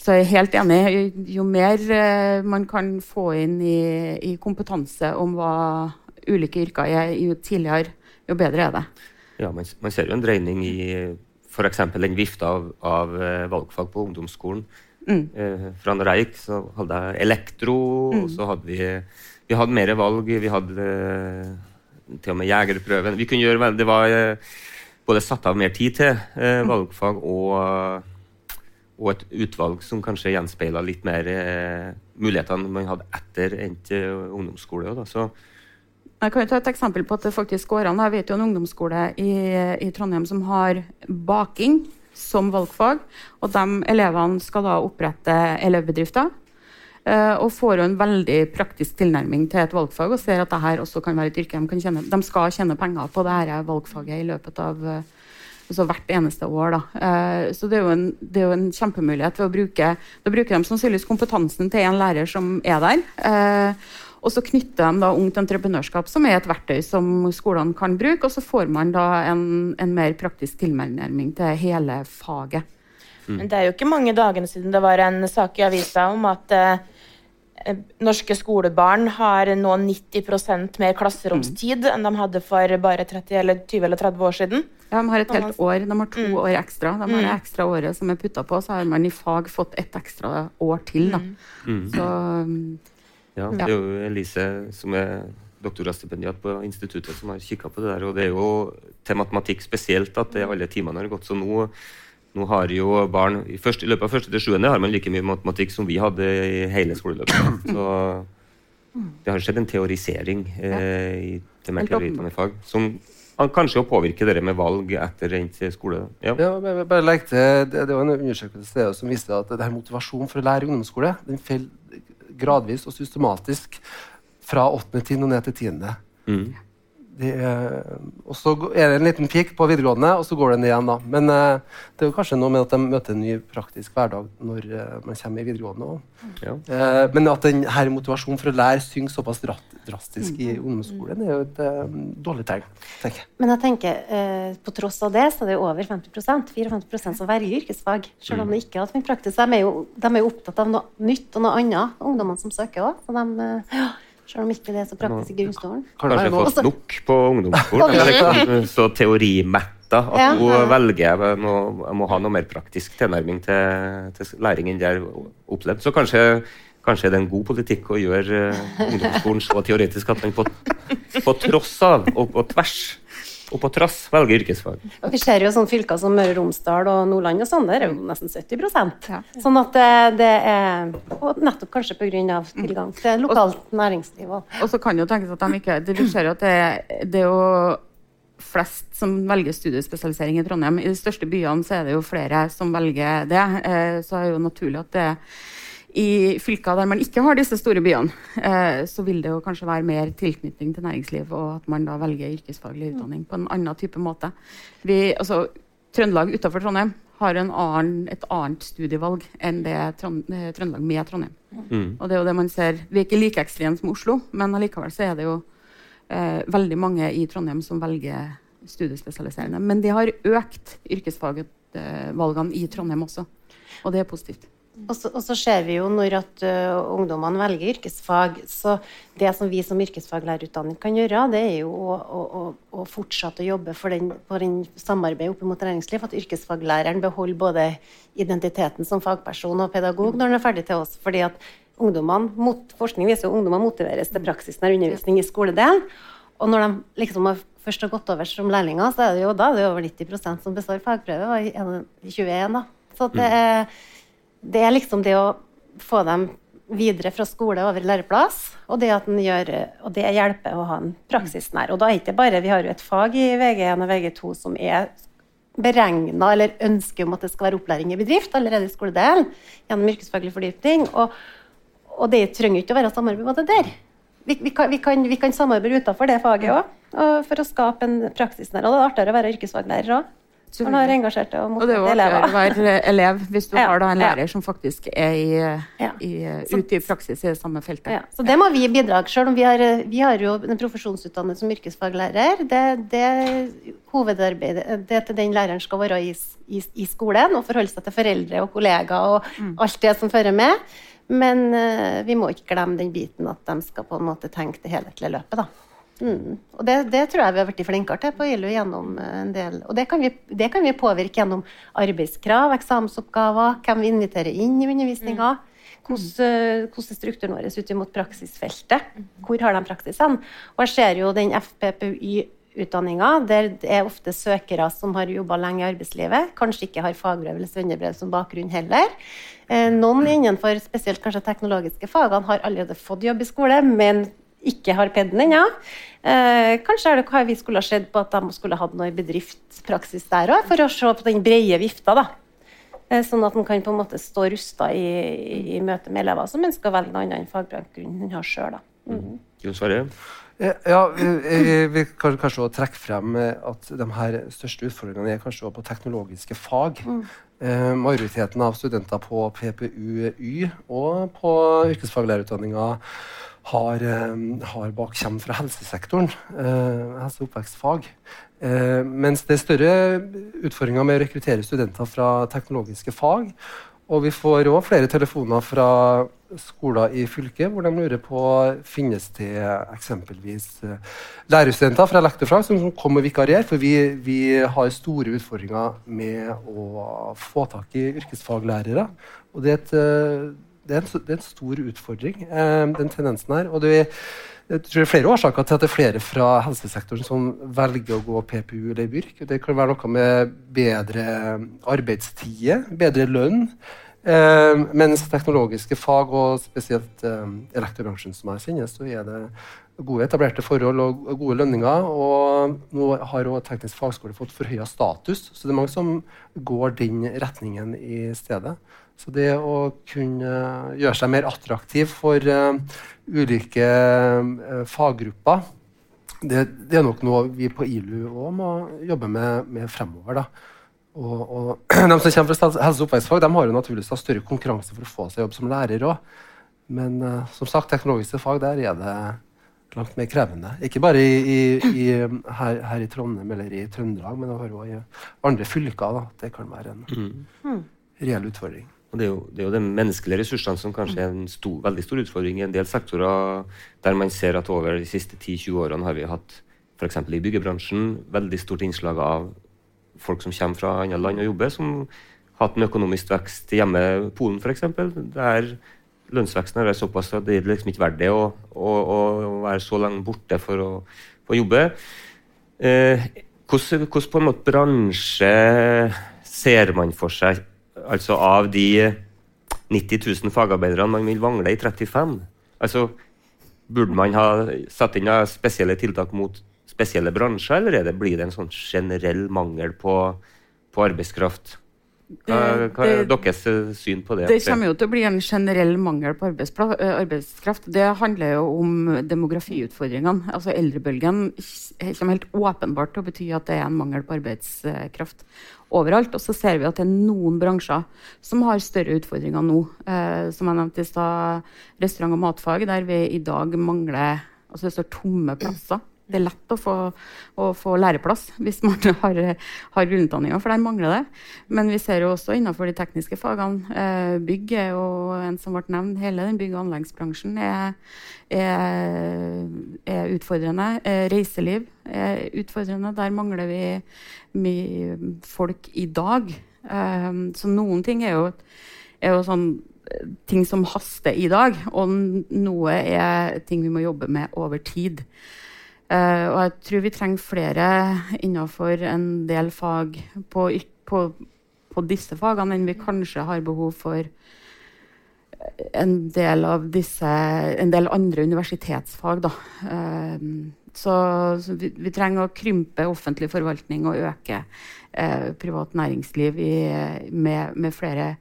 [SPEAKER 6] så jeg er helt enig. Jo, mer eh, man kan få inn i, i kompetanse om hva ulike yrker er, jo tidligere, jo bedre er det.
[SPEAKER 2] Ja, man, man ser jo en dreining i f.eks. den vifta av, av eh, valgfag på ungdomsskolen.
[SPEAKER 6] Mm.
[SPEAKER 2] Eh, fra når jeg gikk, så hadde jeg elektro, og så hadde vi Vi hadde mer valg. Vi hadde eh, til og med jegerprøven. Vi kunne gjøre Det var både satt av mer tid til eh, valgfag og, og et utvalg som kanskje gjenspeila litt mer eh, mulighetene man hadde etter endt eh, ungdomsskole. Da. Så
[SPEAKER 6] Jeg kan jo ta et eksempel på at det faktisk går an. Jeg vet jo en ungdomsskole i, i Trondheim som har baking som valgfag. Og de elevene skal da opprette elevbedrifter. Eh, og får jo en veldig praktisk tilnærming til et valgfag og ser at dette også kan være et yrke de tjene. De skal tjene penger på det her valgfaget i løpet av eh, altså hvert eneste år. Da. Eh, så det er, jo en, det er jo en kjempemulighet ved å bruke Da bruker de sannsynligvis kompetansen til en lærer som er der. Og så knytter de da Ungt entreprenørskap, som er et verktøy som skolene kan bruke. Og så får man da en, en mer praktisk tilnærming til hele faget.
[SPEAKER 3] Men det er jo ikke mange dagene siden det var en sak i avisa om at eh, norske skolebarn har nå 90% mer klasseromstid enn de hadde for bare 30 eller 20 eller 30 år siden.
[SPEAKER 6] Ja, de har et helt år, de har to år ekstra. De har det ekstra året som er putta på, så har man i fag fått et ekstra år til. Da. Så um,
[SPEAKER 2] ja, det er jo Elise som er doktorgradsstipendiat på instituttet som har kikka på det der. Og det er jo til matematikk spesielt at det alle timene har gått. Så nå, nå har jo barn i, første, I løpet av første til sjuende har man like mye matematikk som vi hadde i hele skoleløpet. Så det har skjedd en teorisering eh, i til mer
[SPEAKER 6] Helt
[SPEAKER 2] fag som kanskje å påvirke dere med valg etter endt skole. Ja.
[SPEAKER 4] Ja, bare, bare legg til, det, det var en undersøkelse der som viste at det her motivasjonen for å lære i ungdomsskole den faller gradvis og systematisk fra åttende trinn og ned til tiende.
[SPEAKER 2] Mm.
[SPEAKER 4] Det er, og så er det en liten pikk på videregående, og så går den igjen. da. Men eh, det er jo kanskje noe med at de møter en ny praktisk hverdag når eh, man kommer i videregående. også.
[SPEAKER 2] Ja.
[SPEAKER 4] Eh, men at den her motivasjonen for å lære synge såpass drastisk i ungdomsskolen, er jo et eh, dårlig tegn. tenker jeg.
[SPEAKER 5] Men jeg tenker, eh, på tross av det, så er det jo over 50 54 som velger yrkesfag. Selv om det ikke har hatt mye praktisk. De er, jo, de er jo opptatt av noe nytt og noe annet, ungdommene som søker òg. Ja, selv om ikke det så praktisk i grunnskolen.
[SPEAKER 4] Kan
[SPEAKER 2] Kanskje fått nok på ungdomsskolen. [LAUGHS] Så teorimetta at
[SPEAKER 5] Ja.
[SPEAKER 2] ja. velger jeg må, jeg må ha noe mer praktisk tilnærming til, til læring enn det jeg har opplevd. Så kanskje, kanskje er det en god politikk å gjøre eh, ungdomsskolen så teoretisk at den på, på tross av og på tvers og på trass velger yrkesfag.
[SPEAKER 5] Vi ser jo sånne fylker som Møre og Romsdal og Nordland og sånn, der er jo nesten 70%
[SPEAKER 6] Ja.
[SPEAKER 5] Sånn at det, det er Og nettopp kanskje pga. tilgang til lokalt næringsliv. Og,
[SPEAKER 6] Og så kan det jo tenkes at de ikke det, Du ser jo at det, det er jo flest som velger studiespesialisering i Trondheim. I de største byene så er det jo flere som velger det. Eh, så er det jo naturlig at det i fylker der man ikke har disse store byene, eh, så vil det jo kanskje være mer tilknytning til næringsliv, og at man da velger yrkesfaglig utdanning på en annen type måte. Vi, altså, Trøndelag utenfor Trondheim har en annen, et annet studievalg enn det eh, Trøndelag med Trondheim.
[SPEAKER 2] Mm.
[SPEAKER 6] Og det er jo det man ser. Vi er ikke like ekstreme som Oslo, men allikevel så er det jo eh, veldig mange i Trondheim som velger studiespesialiserende. Men det har økt yrkesfagvalgene i Trondheim også, og det er positivt.
[SPEAKER 5] Og, så, og så ser vi jo når at uh, ungdommene velger yrkesfag, så det som vi som yrkesfaglærerutdanning kan gjøre, det er jo å, å, å, fortsette å jobbe for den, på den samarbeidet opp mot næringsliv, at yrkesfaglæreren beholder både identiteten som fagperson og pedagog når han er ferdig til oss. fordi at ungdommene, mot, Forskning viser jo at ungdommene motiveres til praksisnær undervisning i skoledelen. Og når de liksom har, først har gått over som lærlinger, så er det jo da det er over 90% som består fagprøve. og i 21 da. Så det, er, det er liksom det å få dem videre fra skole over læreplass, og det, gjør, og det hjelper å ha en praksisnær. Og da er ikke bare, Vi har jo et fag i VG1 og VG2 som er beregna eller ønsker om at det skal være opplæring i bedrift allerede i skoledelen gjennom yrkesfaglig fordypning. Og, og det trenger ikke å være samarbeid med det der. Vi, vi, kan, vi, kan, vi kan samarbeide utenfor det faget òg, for å skape en praksisnær. Og det er artigere å være yrkesfaglærer òg. Man har engasjerte og
[SPEAKER 6] Og det er jo
[SPEAKER 5] motiverte
[SPEAKER 6] artigere å være elev hvis du [LAUGHS]
[SPEAKER 5] Ja,
[SPEAKER 6] har en lærer som faktisk er i,
[SPEAKER 5] Ja.
[SPEAKER 6] i,
[SPEAKER 5] Så-
[SPEAKER 6] ute i praksis i det samme feltet.
[SPEAKER 5] Ja, så det må vi bidra Selv om vi har, vi har jo en profesjonsutdannet som yrkesfaglærer. Det, det hovedarbeidet det til den læreren skal være i, i, i skolen og forholde seg til foreldre og kollegaer og alt det som fører med. Men uh, vi må ikke glemme den biten at de skal på en måte tenke det helhetlige løpet. da. Mm. Og det, det tror jeg vi har blitt flinkere til på ILU gjennom eh, en del Og det kan, vi, det kan vi påvirke gjennom arbeidskrav, eksamensoppgaver, hvem vi inviterer inn i undervisninga. Hvordan, eh, hvordan er strukturen vår ut mot praksisfeltet? Hvor har de praksis hen? Og jeg ser jo den FPPY-utdanninga, der det er ofte søkere som har jobba lenge i arbeidslivet, kanskje ikke har fagbrev eller svennebrev som bakgrunn heller. Eh, Noen innenfor spesielt kanskje teknologiske fagene har allerede fått jobb i skole, men ikke har PED-en ennå. Eh, kanskje er det hva vi skulle ha sett på at de skulle hatt noe bedriftspraksis der òg, for å se på den brede vifta. da. Eh, Sånn at en kan på en måte stå rusta i, i, i møte med elever som ønsker å velge en annen fagbakgrunn enn en har sjøl. Mm.
[SPEAKER 2] Jon Sverre?
[SPEAKER 4] Eh, Ja, vi, vi- kan kanskje også trekke frem eh, at de her største utfordringene er kanskje også på teknologiske fag. Eh, majoriteten av studenter på PPU-Y og på yrkesfaglærerutdanninga har, eh, har bak kommer fra helsesektoren, eh, helse- og oppvekstfag. Eh, mens det er større utfordringer med å rekruttere studenter fra teknologiske fag. Og vi får òg flere telefoner fra skoler i fylket hvor de lurer på finnes det eksempelvis eh, lærerstudenter fra lektorfag som kommer komme og vikariere. For vi, vi har store utfordringer med å få tak i yrkesfaglærere. Og det er, et, eh, det er, en, det er en stor utfordring, eh, den tendensen her. Og det er, jeg tror det er flere årsaker til at det er flere fra helsesektoren som velger å gå PPU eller BYRK. Det kan være noe med bedre arbeidstider, bedre lønn. Eh, mens teknologiske fag, og spesielt eh, elektrobransjen som jeg kjenner, så er det gode etablerte forhold og gode lønninger. Og nå har òg teknisk fagskole fått forhøya status, så det er mange som går den retningen i stedet. Så det å kunne gjøre seg mer attraktiv for uh, ulike uh, faggrupper, det, det er nok noe vi på ILU òg må jobbe med, med fremover. da. Og, og [CLEARS THROAT] de som kommer fra helse- og oppvekstfag, har jo naturligvis da større konkurranse for å få seg jobb som lærer òg. Men uh, som sagt, teknologiske fag der er det langt mer krevende. Ikke bare i, i, i, her, her i Trondheim eller i Trøndelag, men også i andre fylker. da. Det kan være en reell utfordring.
[SPEAKER 2] Og det er, jo, det er jo de menneskelige ressursene som kanskje er en stor, veldig stor utfordring i en del sektorer, der man ser at over de siste 10-20 årene har vi hatt f.eks. i byggebransjen veldig stort innslag av folk som kommer fra andre land og jobber, som har hatt en økonomisk vekst hjemme, Polen f.eks., der lønnsveksten har vært såpass at det er liksom ikke verdt det å, å, å være så lenge borte for å, for å jobbe. Eh, hvordan, hvordan på en måte bransje ser man for seg altså av de 90 000 fagarbeiderne man vil vangle i 35? Altså, burde man ha satt inn spesielle tiltak mot spesielle bransjer, eller er det, blir det en sånn generell mangel på, på arbeidskraft? Hva, hva er deres eh, syn på det?
[SPEAKER 6] Det kommer jo til å bli en generell mangel på eh, arbeidskraft. Det handler jo om demografiutfordringene. Altså Eldrebølgen kommer helt åpenbart til å bety at det er en mangel på arbeidskraft overalt. Og så ser vi at det er noen bransjer som har større utfordringer nå. Eh, som jeg nevnte i stad, restaurant- og matfag, der vi i dag mangler Altså det står tomme plasser. Det er lett å få, å få læreplass hvis man [LAUGHS] har, har grunnutdanninga, for der mangler det. Men vi ser jo også innenfor de tekniske fagene. Eh, bygg er jo en som ble nevnt. Hele den bygg- og anleggsbransjen er, er, er utfordrende. Eh, reiseliv er utfordrende. Der mangler vi mye folk i dag. Eh, så noen ting er jo, er jo sånn eh, ting som haster i dag, og noe er ting vi må jobbe med over tid. Eh, og jeg tror vi trenger flere innenfor en del fag på, på, på disse fagene enn vi kanskje har behov for eh, en del av disse En del andre universitetsfag, da. Så, så vi, vi trenger å krympe offentlig forvaltning og øke eh, privat næringsliv i, med, med flere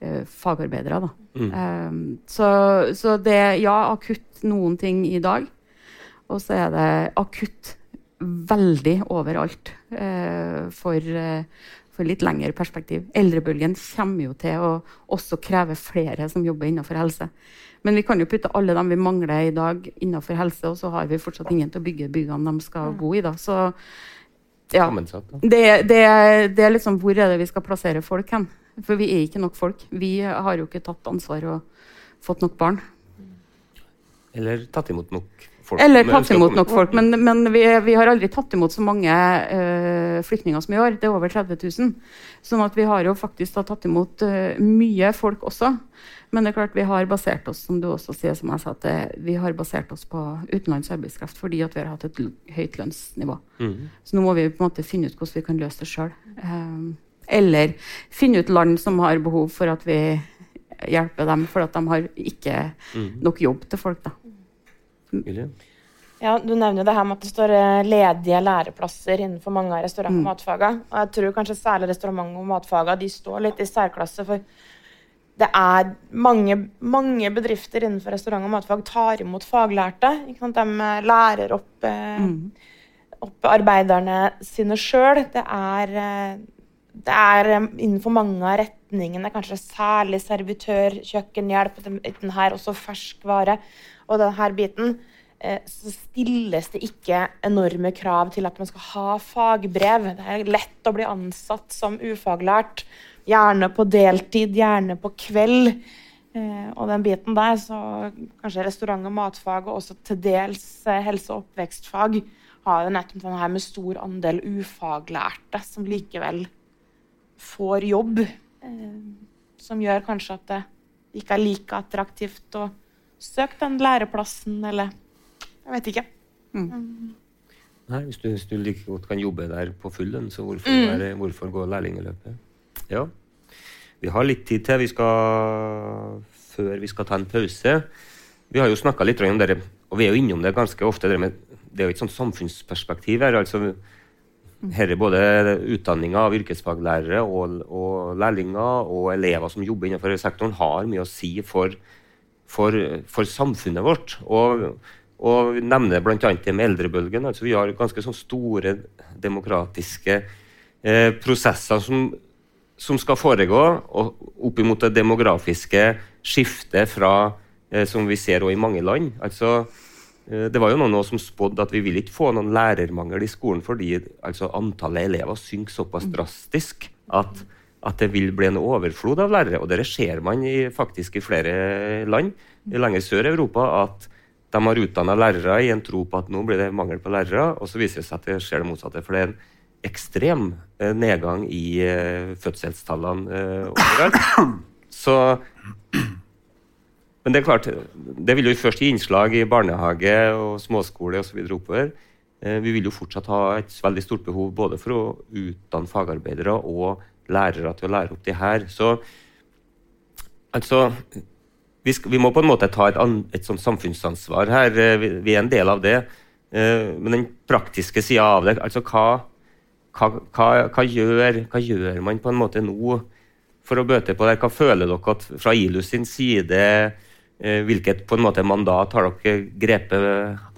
[SPEAKER 6] eh, fagarbeidere. Da.
[SPEAKER 2] Mm.
[SPEAKER 6] Um, så, så det ja, akutt noen ting i dag. Og så er det akutt veldig overalt eh, for, eh, for litt lengre perspektiv. Eldrebølgen kommer jo til å også kreve flere som jobber innenfor helse. Men vi kan jo putte alle dem vi mangler i dag innenfor helse, og så har vi fortsatt ingen til å bygge byggene de skal bo i. da. Så ja, det, det, det er liksom hvor er det vi skal plassere folk hen? For vi er ikke nok folk. Vi har jo ikke tatt ansvar og fått nok barn.
[SPEAKER 2] Eller tatt imot nok folk.
[SPEAKER 6] Eller tatt imot nok folk. Men, men vi, vi har aldri tatt imot så mange uh, flyktninger som i år. Det er over 30 000. Sånn at vi har jo faktisk da tatt imot uh, mye folk også. Men det er klart vi har basert oss som du også sier, som jeg sa, at eh, vi har basert oss på utenlandsk arbeidskraft fordi at vi har hatt et høyt lønnsnivå.
[SPEAKER 2] Mm.
[SPEAKER 6] Så nå må vi på en måte finne ut hvordan vi kan løse det sjøl. eller finne ut land som har behov for at vi hjelper dem, for at de har ikke
[SPEAKER 2] Mhm.
[SPEAKER 6] nok jobb til folk. da.
[SPEAKER 2] Ylje?
[SPEAKER 3] Ja, Du nevner jo det her med at det står eh, ledige læreplasser innenfor mange av restaurant- og
[SPEAKER 6] Mm.
[SPEAKER 3] matfagene. Og jeg tror kanskje særlig restaurant- og matfagene de står litt i særklasse. For det er mange, mange bedrifter innenfor restaurant- og matfag tar imot faglærte. De eh, lærer opp, eh,
[SPEAKER 6] Mm.
[SPEAKER 3] opp arbeiderne sine sjøl. Det det er innenfor mange av retningene, kanskje særlig servitør, kjøkkenhjelp, den her også ferskvare og denne biten, eh, så stilles det ikke enorme krav til at man skal ha fagbrev. Det er lett å bli ansatt som ufaglært, gjerne på deltid, gjerne på kveld. Eh, og den biten der, så kanskje restaurant- og matfag, og også til dels eh, helse- og oppvekstfag, har jo nettopp denne med stor andel ufaglærte som likevel får jobb. Som gjør kanskje at det ikke er like attraktivt å søke den læreplassen, eller Jeg vet ikke.
[SPEAKER 2] Nei, hvis du, hvis du like godt kan jobbe der på full lønn, så hvorfor,
[SPEAKER 3] Mm.
[SPEAKER 2] være, hvorfor gå lærlingeløpet? Ja. Vi har litt tid til vi skal, før vi skal ta en pause. Vi har jo snakka litt om det, og vi er jo innom det ganske ofte. Det, med, det er jo et sånt samfunnsperspektiv her. altså her er både utdanninga av yrkesfaglærere og, og lærlinger og elever som jobber innenfor sektoren, har mye å si for, for, for samfunnet vårt. Og, og vi nevner bl.a. det med eldrebølgen. altså Vi har ganske sånn store demokratiske eh, prosesser som, som skal foregå opp imot det demografiske skiftet fra, eh, som vi ser også i mange land. altså Eh, Det var jo noen som spådde at vi vil ikke få noen lærermangel i skolen fordi altså, antallet elever synker såpass drastisk at, at det vil bli en overflod av lærere. Og det ser man i, faktisk i flere land lenger sør i Europa. At de har utdanna lærere i en tro på at nå blir det mangel på lærere, og så viser det seg at det skjer det motsatte. For det er en ekstrem eh, nedgang i eh, fødselstallene eh, overalt. Så men det er klart, det vil jo først gi innslag i barnehage og småskole osv. oppover. Vi vil jo fortsatt ha et veldig stort behov både for å utdanne fagarbeidere og lærere til å lære opp de her. Så altså Vi, skal, vi må på en måte ta et, an, et sånt samfunnsansvar her. Eh, Vi, vi er en del av det. Uh, Men den praktiske sida av det, altså hva, hva, hva, hva, gjør, hva gjør man på en måte nå for å bøte på det? Hva føler dere at fra ILU sin side uh, Hvilket på en måte mandat har dere grepet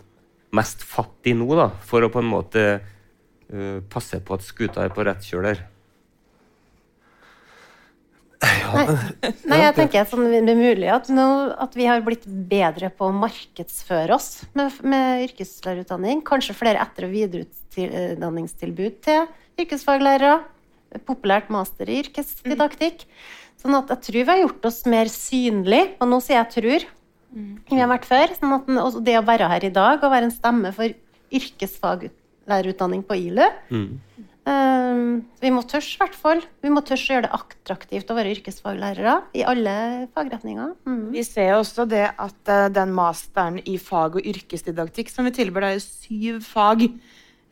[SPEAKER 2] mest fatt i nå, da, for å på en måte uh, passe på at skuta er på rett kjøl der?
[SPEAKER 5] Nei, jeg tenker sånn, det er mulig at, nå, at vi har blitt bedre på å markedsføre oss med, med yrkeslærerutdanning. Kanskje flere etter- og videreutdanningstilbud til yrkesfaglærere. Populært master i yrkesdidaktikk. Sånn at jeg tror vi har gjort oss mer synlig, og nå sier jeg 'tror', enn vi har vært før. Sånn at det å være her i dag og være en stemme for yrkesfaglærerutdanning på ILU Um, vi må tørre, i hvert fall. Vi må tørre å gjøre det attraktivt å være yrkesfaglærere i alle fagretninger. Mm.
[SPEAKER 3] Vi ser også det at eh, den masteren i fag- og yrkesdidaktikk som vi tilbyr, det er syv fag,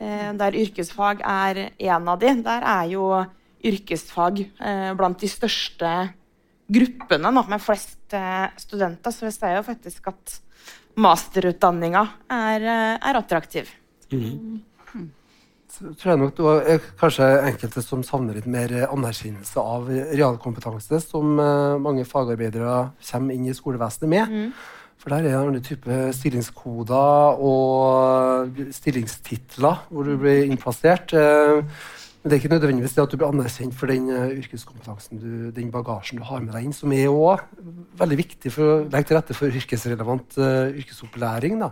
[SPEAKER 3] eh, der yrkesfag er en av de. Der er jo yrkesfag eh, blant de største gruppene nå, med flest eh, studenter. Så vi ser jo faktisk at masterutdanninga er, eh, er attraktiv.
[SPEAKER 4] så tror jeg nok det er kanskje enkelte som savner litt mer anerkjennelse av realkompetanse, som eh, mange fagarbeidere kommer inn i skolevesenet med. Mm. For der er det andre typer stillingskoder og stillingstitler hvor du blir innplassert. Eh, men det er ikke nødvendigvis det at du blir anerkjent for den yrkeskompetansen, du, den bagasjen du har med deg inn, som er òg veldig viktig for å legge til rette for yrkesrelevant yrkesopplæring. Da.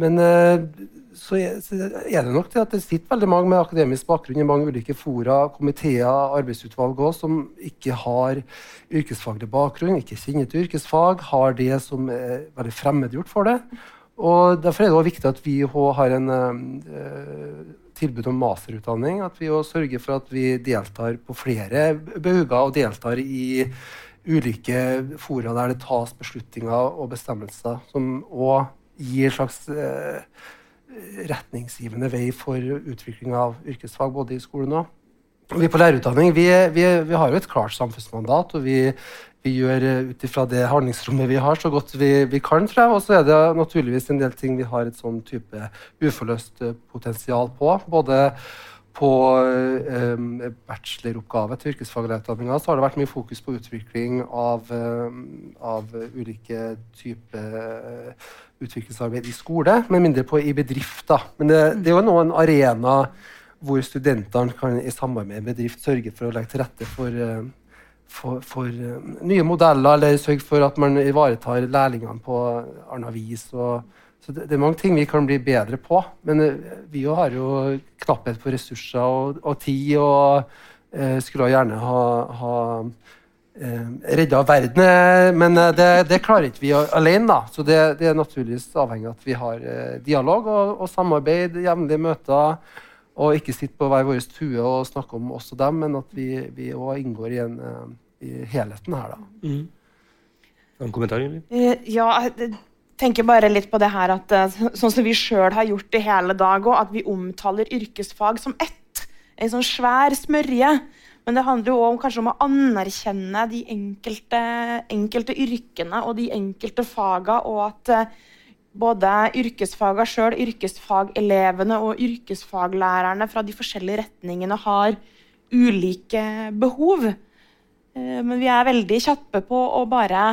[SPEAKER 4] Men uh, så, er, det nok til at det sitter veldig mange med akademisk bakgrunn i mange ulike fora, komiteer, arbeidsutvalg òg, som ikke har yrkesfaglig bakgrunn, ikke kjenner til yrkesfag, har det som er veldig fremmedgjort for det. Og Derfor er det også viktig at vi har en tilbud om masterutdanning. At vi sørger for at vi deltar på flere bauger og deltar i ulike fora der det tas beslutninger og bestemmelser som òg gir en slags eh, retningsgivende vei for utvikling av yrkesfag både i skolen og vi på lærerutdanning vi, vi, vi har jo et klart samfunnsmandat. og vi vi gjør eh, ut ifra det handlingsrommet vi har, så godt vi, vi kan. jeg. Og så er det naturligvis en del ting vi har et sånn type uforløst eh, potensial på. Både på um, bacheloroppgave til yrkesfaglærerutdanninga har det vært mye fokus på utvikling av, av ulike typer utviklingsarbeid i skole, men mindre på i bedrift. da. Men det, det er jo nå en arena hvor studentene kan i samarbeid med bedrift sørge for å legge til rette for uh, for, for uh, nye modeller, eller sørge for at man ivaretar lærlingene på annet vis. Og, så det, det, er mange ting vi kan bli bedre på. Men vi vi har jo knapphet på ressurser og, og tid, og eh, skulle gjerne ha, ha redda verden. Men det, det, klarer ikke vi alene. da. Så det, det er naturligvis avhengig av at vi har dialog og, og samarbeid, jevnlige møter. Og ikke sitte på hver vår tue og snakke om oss og dem, men at vi òg inngår i en i helheten her, da. Mm.
[SPEAKER 2] En kommentar, Julie?
[SPEAKER 3] Eh, ja, jeg tenker bare litt på det her at eh, sånn som vi sjøl har gjort det hele dag òg, at vi omtaler yrkesfag som ett. En sånn svær smørje. Men det handler jo om, kanskje om å anerkjenne de enkelte, enkelte yrkene og de enkelte faga, og at eh, både yrkesfaga sjøl, yrkesfagelevene og yrkesfaglærerne fra de forskjellige retningene har ulike behov. Eh, men vi er veldig kjappe på å bare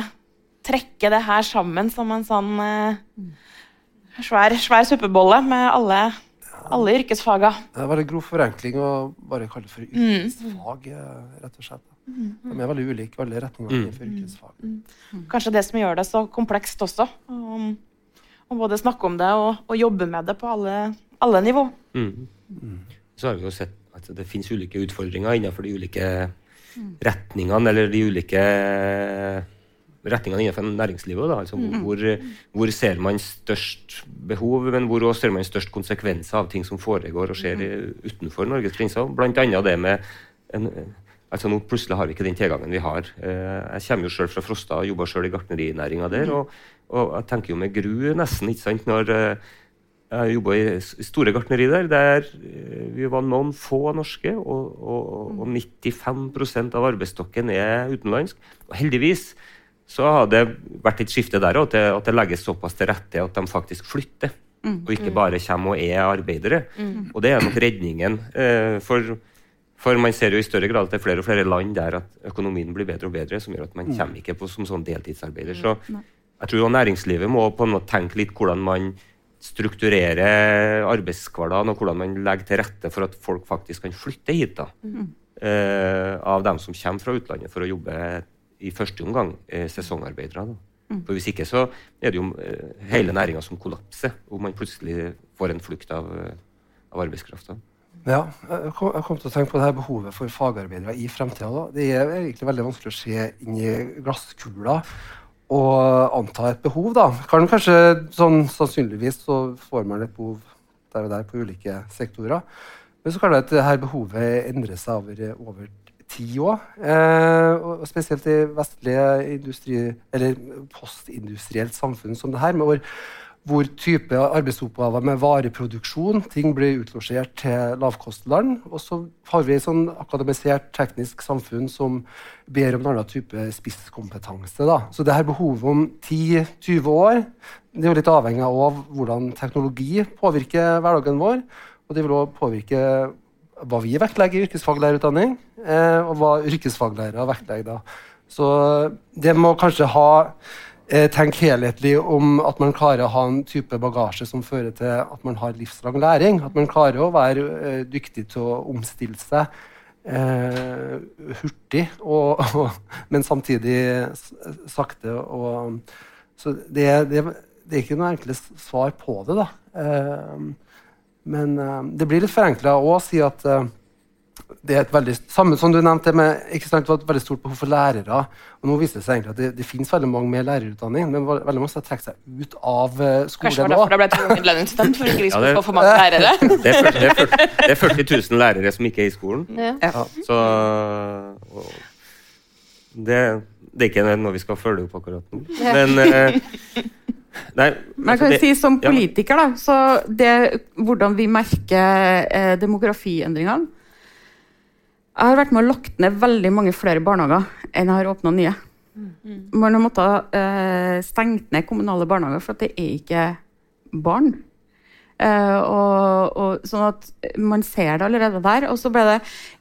[SPEAKER 3] trekke det her sammen som en sånn uh, svær, svær suppebolle med alle, alle yrkesfaga.
[SPEAKER 4] Det er en grov forenkling å bare kalle det for mm. yrkesfag, mm. rett og slett. Mm. De er veldig ulike, alle retninger innenfor for yrkesfag.
[SPEAKER 3] Mm. Kanskje det som gjør det så komplekst også. Å både snakke om det og, og, jobbe med det på alle, alle nivå.
[SPEAKER 2] Mm. Så har vi jo sett at det finnes ulike utfordringer innenfor de ulike retningene eller de ulike retningene innenfor næringslivet. Da. Altså, mm. hvor, hvor, ser man størst behov, men hvor ser man størst konsekvenser av ting som foregår og skjer mm. utenfor Norges grenser. Blant annet det med en, altså Nå plutselig har vi ikke den tilgangen vi har. Eh, jeg kommer jo selv fra Frosta og jobber selv i gartnerinæringa der. Mm. Og, og, jeg tenker jo med gru nesten ikke sant, når eh, jeg jobba i store gartneri der, der eh, vi var noen få norske, og, og, og 95% av arbeidsstokken er utenlandsk. Og heldigvis så har det vært et skifte der òg, at, det legges såpass til rette at de faktisk flytter. Mm. Og ikke bare kommer og er arbeidere. Mm. Og det er nok redningen. Eh, for, for, man ser jo i større grad at det er flere og flere land der at økonomien blir bedre og bedre, som gjør at man mm. kommer ikke på som sånn deltidsarbeider. Så jeg tror næringslivet må på en måte tenke litt hvordan man strukturerer arbeidshverdagen og hvordan man legger til rette for at folk faktisk kan flytte hit. da, mm. eh, Av dem som kommer fra utlandet for å jobbe i første omgang eh, sesongarbeidere. da. Mm. For Hvis ikke så er det jo eh, hele næringa som kollapser, og man plutselig får en flukt av, eh, av arbeidskrafta.
[SPEAKER 4] Ja, jeg kom, jeg kom, til å tenke på det her behovet for fagarbeidere i fremtida. Det er egentlig veldig vanskelig å se inn i glasskula og anta et behov, da. Kan kanskje, sånn, Sannsynligvis så får man et behov der og der på ulike sektorer. Men så kan det at dette behovet endre seg over, over tid òg. Eh, og spesielt i vestlige eller postindustrielt samfunn som det her, hvor hvor type arbeidsoppgaver med vareproduksjon ting blir utlosjert til lavkostland. Og så har vi et sånn akademisert teknisk samfunn som ber om en annen type spisskompetanse. Da. Så det her behovet om 10-20 år det er jo litt avhengig av hvordan teknologi påvirker hverdagen vår. og det vil også påvirke hva vi vektlegger i yrkesfaglærerutdanning, eh, og hva yrkesfaglærere vektlegger. da. Så det må kanskje ha eh, tenke helhetlig om at man klarer å ha en type bagasje som fører til at man har livslang læring. At man klarer å være eh, dyktig til å omstille seg eh, hurtig, og, [LAUGHS] og, men samtidig sakte. Og, så det, det, det, er ikke noe enkle svar på det. da. Eh, men uh, det blir litt forenkla å si at uh, det er et veldig, samme som du nevnte, med, ikke sant, det var et veldig stort behov for lærere. og Nå viser det seg egentlig at det, det finnes veldig mange med lærerutdanning, men veldig mange har trukket seg ut av uh, skolen
[SPEAKER 7] Kanskje det var derfor det ble tvungen lønnsstudent, for ikke vi skulle få for mange lærere? [LAUGHS]
[SPEAKER 2] Det er, 40, det, er 40, det er 40 000 lærere som ikke er i skolen.
[SPEAKER 5] Ja.
[SPEAKER 2] Ja. Så det, det, er ikke noe vi skal følge opp akkurat nå. Men uh,
[SPEAKER 6] Nei, Men jeg kan altså, si Som politiker, da, så det, hvordan vi merker eh, demografiendringene Jeg har vært med og lagt ned veldig mange flere barnehager enn jeg har åpna nye. Mm. Man har måttet eh, stengt ned kommunale barnehager for at det er ikke barn. Eh, og, og, sånn at Man ser det allerede der. Og så ble det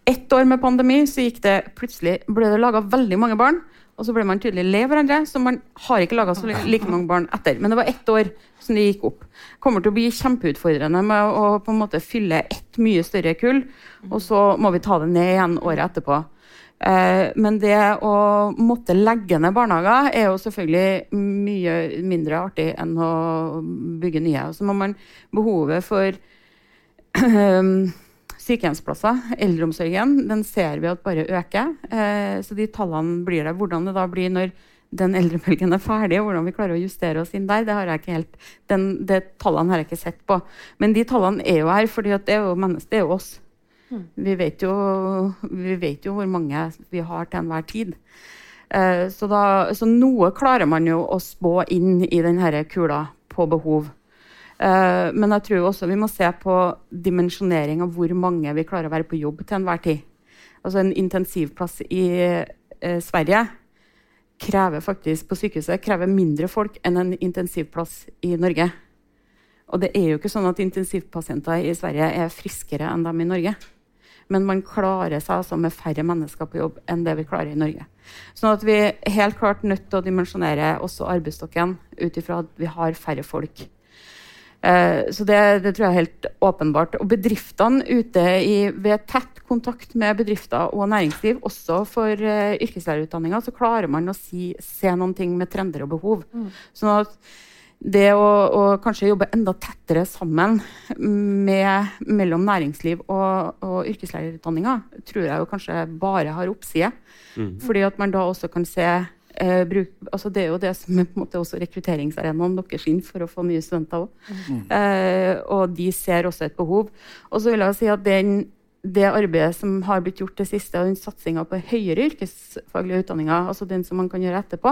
[SPEAKER 6] ett år med pandemi, så gikk det plutselig ble det laga veldig mange barn. Og så ble man tydelig le hverandre, så man har ikke laga like mange barn etter. Men det var ett år som det gikk opp. kommer til å bli kjempeutfordrende med å på en måte fylle ett mye større kull, og så må vi ta det ned igjen året etterpå. Eh, men det å måtte legge ned barnehager er jo selvfølgelig mye mindre artig enn å bygge nye. Og så må man behovet for [CLEARS THROAT] sykehjemsplasser, eldreomsorgen, den ser vi at bare øker. Eh, så de tallene blir det. Hvordan det da blir når den eldrebølgen er ferdig, og hvordan vi klarer å justere oss inn der, det har jeg ikke helt, den, det tallene har jeg ikke sett på. Men de tallene er jo her, for det er jo mennesker, det er jo oss. Mm. Vi vet jo, vi vet jo hvor mange vi har til enhver tid. Eh, så, da, så noe klarer man jo å spå inn i denne kula på behov. Uh, men jeg tror også vi må se på dimensjonering av hvor mange vi klarer å være på jobb til enhver tid. Altså En intensivplass i uh, Sverige krever faktisk på sykehuset krever mindre folk enn en intensivplass i Norge. Og det er jo ikke sånn at intensivpasienter i Sverige er friskere enn dem i Norge. Men man klarer seg altså med færre mennesker på jobb enn det vi klarer i Norge. Sånn at vi er helt klart nødt til å dimensjonere også arbeidsstokken ut ifra at vi har færre folk. Eh, så det, det, tror jeg er helt åpenbart. Og bedriftene ute i, ved tett kontakt med bedrifter og næringsliv, også for uh, yrkeslærerutdanninga, så klarer man å si, se noen ting med trender og behov. Mm. Sånn at det å, å, kanskje jobbe enda tettere sammen med, mellom næringsliv og, og yrkeslærerutdanninga, tror jeg jo kanskje bare har oppside. Mm. Fordi at man da også kan se Eh, bruk, altså det er jo det som er på en måte også rekrutteringsarenaen deres inn for å få nye studenter òg. Mm. Eh, og de ser også et behov. Og så vil jeg si at den det arbeidet som har blitt gjort det siste, og den satsinga på høyere yrkesfaglige utdanninger, altså den som man kan gjøre etterpå,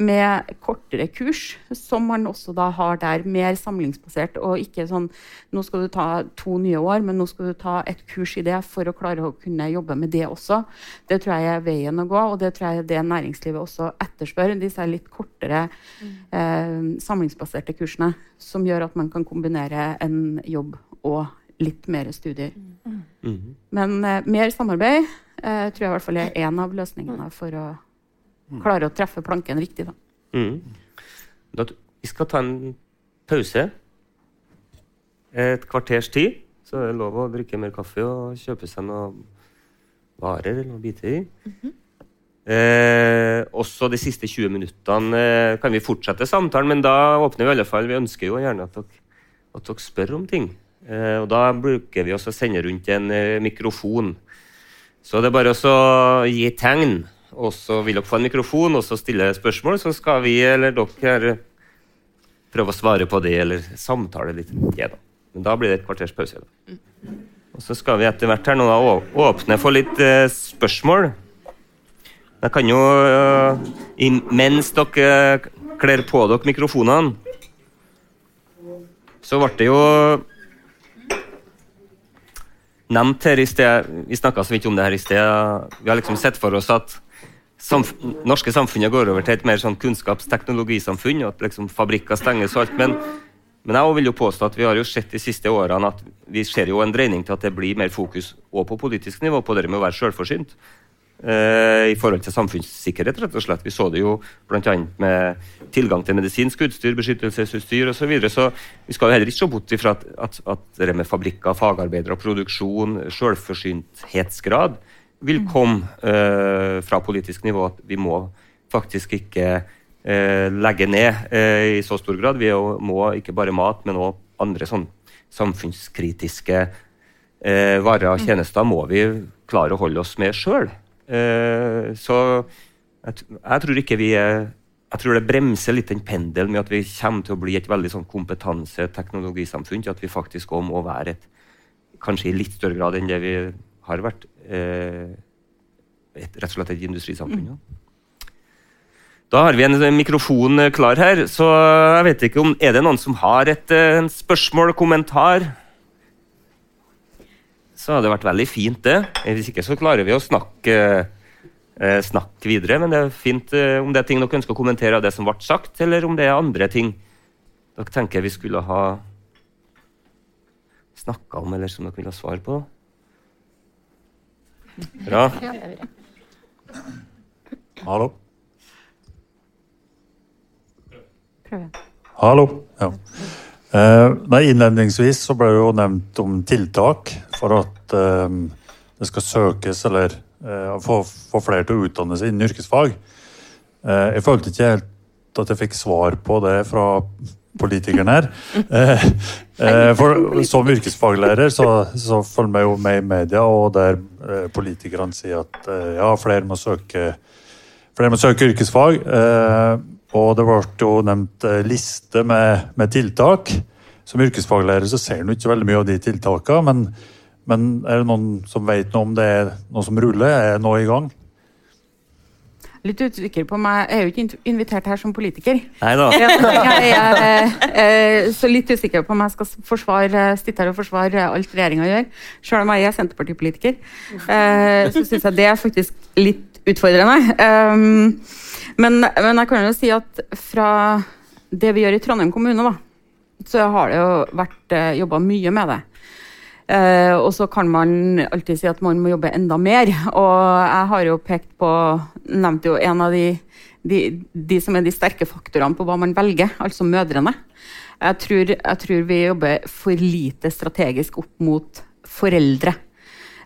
[SPEAKER 6] med kortere kurs, som man også da har der, mer samlingsbasert, og ikke sånn nå skal du ta to nye år, men nå skal du ta et kurs i det for å klare å kunne jobbe med det også. Det tror jeg er veien å gå, og det tror jeg er det næringslivet også etterspør. Disse litt kortere mm. eh, samlingsbaserte kursene som gjør at man kan kombinere en jobb og litt mer studier. Mm. Mm. Men eh, mer samarbeid eh, tror jeg i hvert fall er én av løsningene for å klare å treffe planken riktig. Da. Mm.
[SPEAKER 2] Da, vi skal ta en pause. Et kvarters tid. Så er det lov å drikke mer kaffe og kjøpe seg noen varer eller noen biter i. Mm -hmm. Eh, også de siste 20 minuttene eh, kan vi fortsette samtalen, men da åpner vi i alle fall. Vi ønsker jo gjerne at dere, at dere spør om ting. Eh, og da bruker vi også å sende rundt en eh, mikrofon. Så det er bare å gi tegn, og så vil dere få en mikrofon og så stille spørsmål. Så skal vi eller dere prøve å svare på det, eller samtale litt Ja, da. Men da blir det et kvarters pause. da. Og så skal vi etter hvert her nå åpne for litt eh, spørsmål. Jeg kan jo, mens dere kler på dere mikrofonene, så ble det jo nevnt her i sted, Vi snakka så vidt om det her i sted. Vi har liksom sett for oss at samf norske samfunnet går over til et mer sånn kunnskapsteknologisamfunn, og at liksom fabrikker stenges og alt. Men Men jeg vil jo påstå at vi har jo sett de siste årene at vi ser jo en dreining til at det blir mer fokus også på politisk nivå på det med å være selvforsynt. Eh, I forhold til samfunnssikkerhet, rett og slett. Vi så det jo bl.a. med tilgang til medisinsk utstyr, beskyttelsesutstyr osv. Så, videre. så vi skal jo heller ikke se bort ifra at, at, at det med fabrikker, fagarbeidere, produksjon, selvforsynthetsgrad vil komme eh, fra politisk nivå. At vi må faktisk ikke eh, legge ned eh, i så stor grad. Vi må ikke bare mat, men òg andre sånn samfunnskritiske eh, varer og tjenester må vi klare å holde oss med sjøl. Eh, så jeg, tror ikke vi er jeg tror det bremser litt den pendelen med at vi kommer til å bli et veldig sånn kompetanse-teknologisamfunn at vi faktisk òg må være et Kanskje i litt større grad enn det vi har vært. Eh, et, rett og slett et industrisamfunn. Ja. Da har vi en mikrofon eh, klar her, så jeg vet ikke om Er det noen som har et en spørsmål, kommentar? Så hadde det vært veldig fint, det. Hvis ikke så klarer vi å snakke, eh, snakke videre. Men det er fint eh, om det er ting dere ønsker å kommentere av det som ble sagt, eller om det er andre ting dere tenker vi skulle ha snakka om, eller som dere vil ha svar på. Bra.
[SPEAKER 8] Hallo. Hallo. Ja. Eh, nei, innledningsvis så ble det jo nevnt om tiltak for at eh, det skal søkes eller eh, få, flere til å utdanne seg innen yrkesfag. Jeg følte ikke helt at jeg fikk svar på det fra politikeren her. For Som yrkesfaglærer så, så følger vi jo med i media, og der politikerne sier at ja, flere må søke, flere må søke yrkesfag. Og det ble jo nevnt liste med, med tiltak. Som yrkesfaglærer så ser en ikke veldig mye av de tiltakene, men, men er det noen som vet noe om det er noe som ruller? Er noe i gang?
[SPEAKER 6] litt usikker på meg. Jeg er jo ikke invitert her som politiker.
[SPEAKER 2] Neida. [LAUGHS]
[SPEAKER 6] Jeg er eh, så litt usikker på om jeg skal forsvare, sitte her og forsvare alt regjeringa gjør. Selv om jeg er Senterpartipolitiker, eh, så syns jeg det er faktisk litt utfordrende. Um, men, men, jeg kan jo si at fra det vi gjør i Trondheim kommune, da, så har det jo vært uh, jobba mye med det. Uh, og så kan man alltid si at man må jobbe enda mer. Og jeg har jo pekt på Nevnte jo en av de, de, de som er de sterke faktorene på hva man velger, altså mødrene. Jeg tror, jeg tror vi jobber for lite strategisk opp mot foreldre.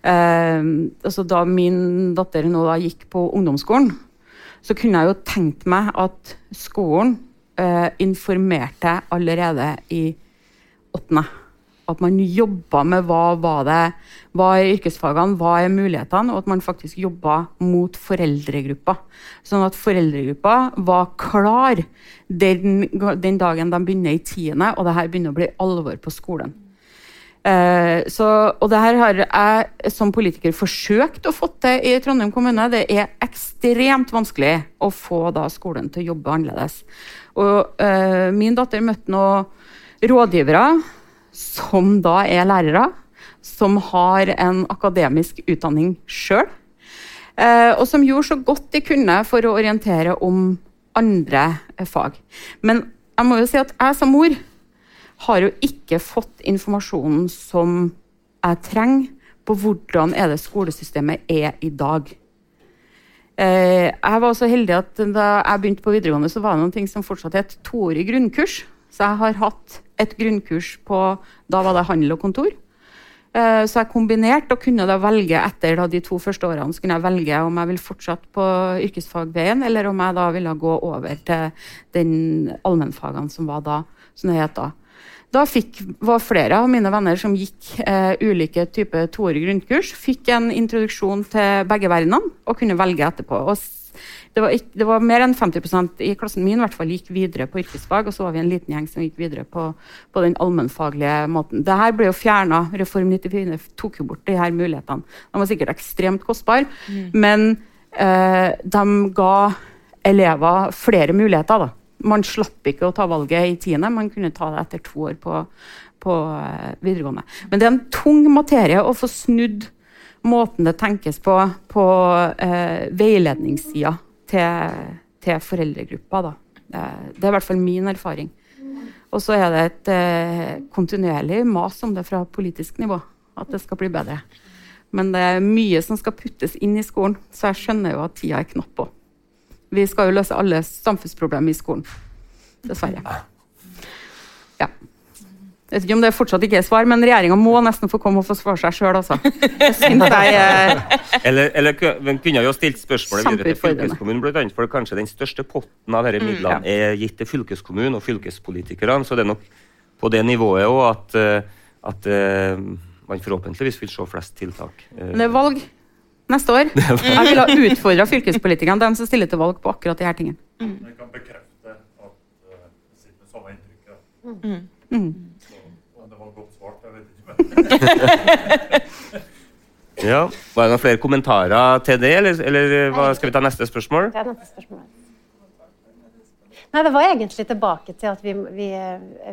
[SPEAKER 6] Altså da min datter nå da gikk på ungdomsskolen, så kunne jeg jo tenkt meg at skolen uh, informerte allerede i åttende at man jobba med hva var det, hva er yrkesfagene, hva er mulighetene, og at man faktisk jobba mot foreldregruppa. Sånn at foreldregruppa var klar den, den dagen de begynner i tiende, og det her begynner å bli alvor på skolen. Uh, så, og det her har jeg som politiker forsøkt å få til i Trondheim kommune. Det er ekstremt vanskelig å få da skolen til å jobbe annerledes. Og uh, Min datter møtte noen rådgivere som da er lærere, som har en akademisk utdanning sjøl, eh, og som gjorde så godt de kunne for å orientere om andre fag. Men jeg må jo si at jeg som mor har jo ikke fått informasjonen som jeg trenger på hvordan er det skolesystemet er i dag. Eh, jeg var så heldig at Da jeg begynte på videregående, så var det noen ting som fortsatt het toårig grunnkurs. Så jeg har hatt et grunnkurs på Da var det handel og kontor. Uh, så jeg kombinerte og kunne da velge etter da, de to første årene så kunne jeg velge om jeg ville fortsette på yrkesfagveien, eller om jeg da ville gå over til den allmennfagene som var da, som det het da. Da fikk, var flere av mine venner som gikk eh, ulike typer toårig grunnkurs, fikk en introduksjon til begge verdenene og kunne velge etterpå. Det var, ikke, det var, mer enn 50% i klassen min i hvert fall gikk videre på yrkesfag, og så var vi en liten gjeng som gikk videre på, på den allmennfaglige måten. Dette ble jo fjerna. Reform 94 tok jo bort de her mulighetene. De var sikkert ekstremt kostbare, mm. men eh, de ga elever flere muligheter. da. Man slapp ikke å ta valget i tiende, man kunne ta det etter to år på, på uh, videregående. Men det er en tung materie å få snudd måten det tenkes på på eh, veiledningssida til, til foreldregruppa. Da. Det er i hvert fall min erfaring. Og så er det et eh, kontinuerlig mas om det fra politisk nivå, at det skal bli bedre. Men det er mye som skal puttes inn i skolen, så jeg skjønner jo at tida er knapp på. Vi skal jo løse alle samfunnsproblemer i skolen. Dessverre. Ja. Jeg vet ikke om det fortsatt ikke er svar, men regjeringa må nesten få komme og få svare seg sjøl, altså. Jeg synes jeg er
[SPEAKER 2] Eller, eller ku- kunne jo stilt spørsmålet videre til fylkeskommunen, annet, for kanskje den største potten av disse midlene er gitt til fylkeskommunen og fylkespolitikerne, så det er nok på det nivået òg at, eh, at eh, man forhåpentligvis vil se flest tiltak. Eh,
[SPEAKER 6] Det er valg neste år. [LAUGHS] Jeg ville ha utfordra fylkespolitikerne, dem som stiller til valg på akkurat de her tingene.
[SPEAKER 8] Jeg kan bekrefte at uh, jeg sitter med samme inntrykk. Ja.
[SPEAKER 6] Mm.
[SPEAKER 8] Så, om det var godt svart, jeg vet ikke. Men [LAUGHS]
[SPEAKER 2] Ja, Var det noen flere kommentarer til det, eller, eller eh, hva, skal vi ta neste spørsmål?
[SPEAKER 5] Det er neste spørsmål. Nei, Det var egentlig tilbake til at vi, vi,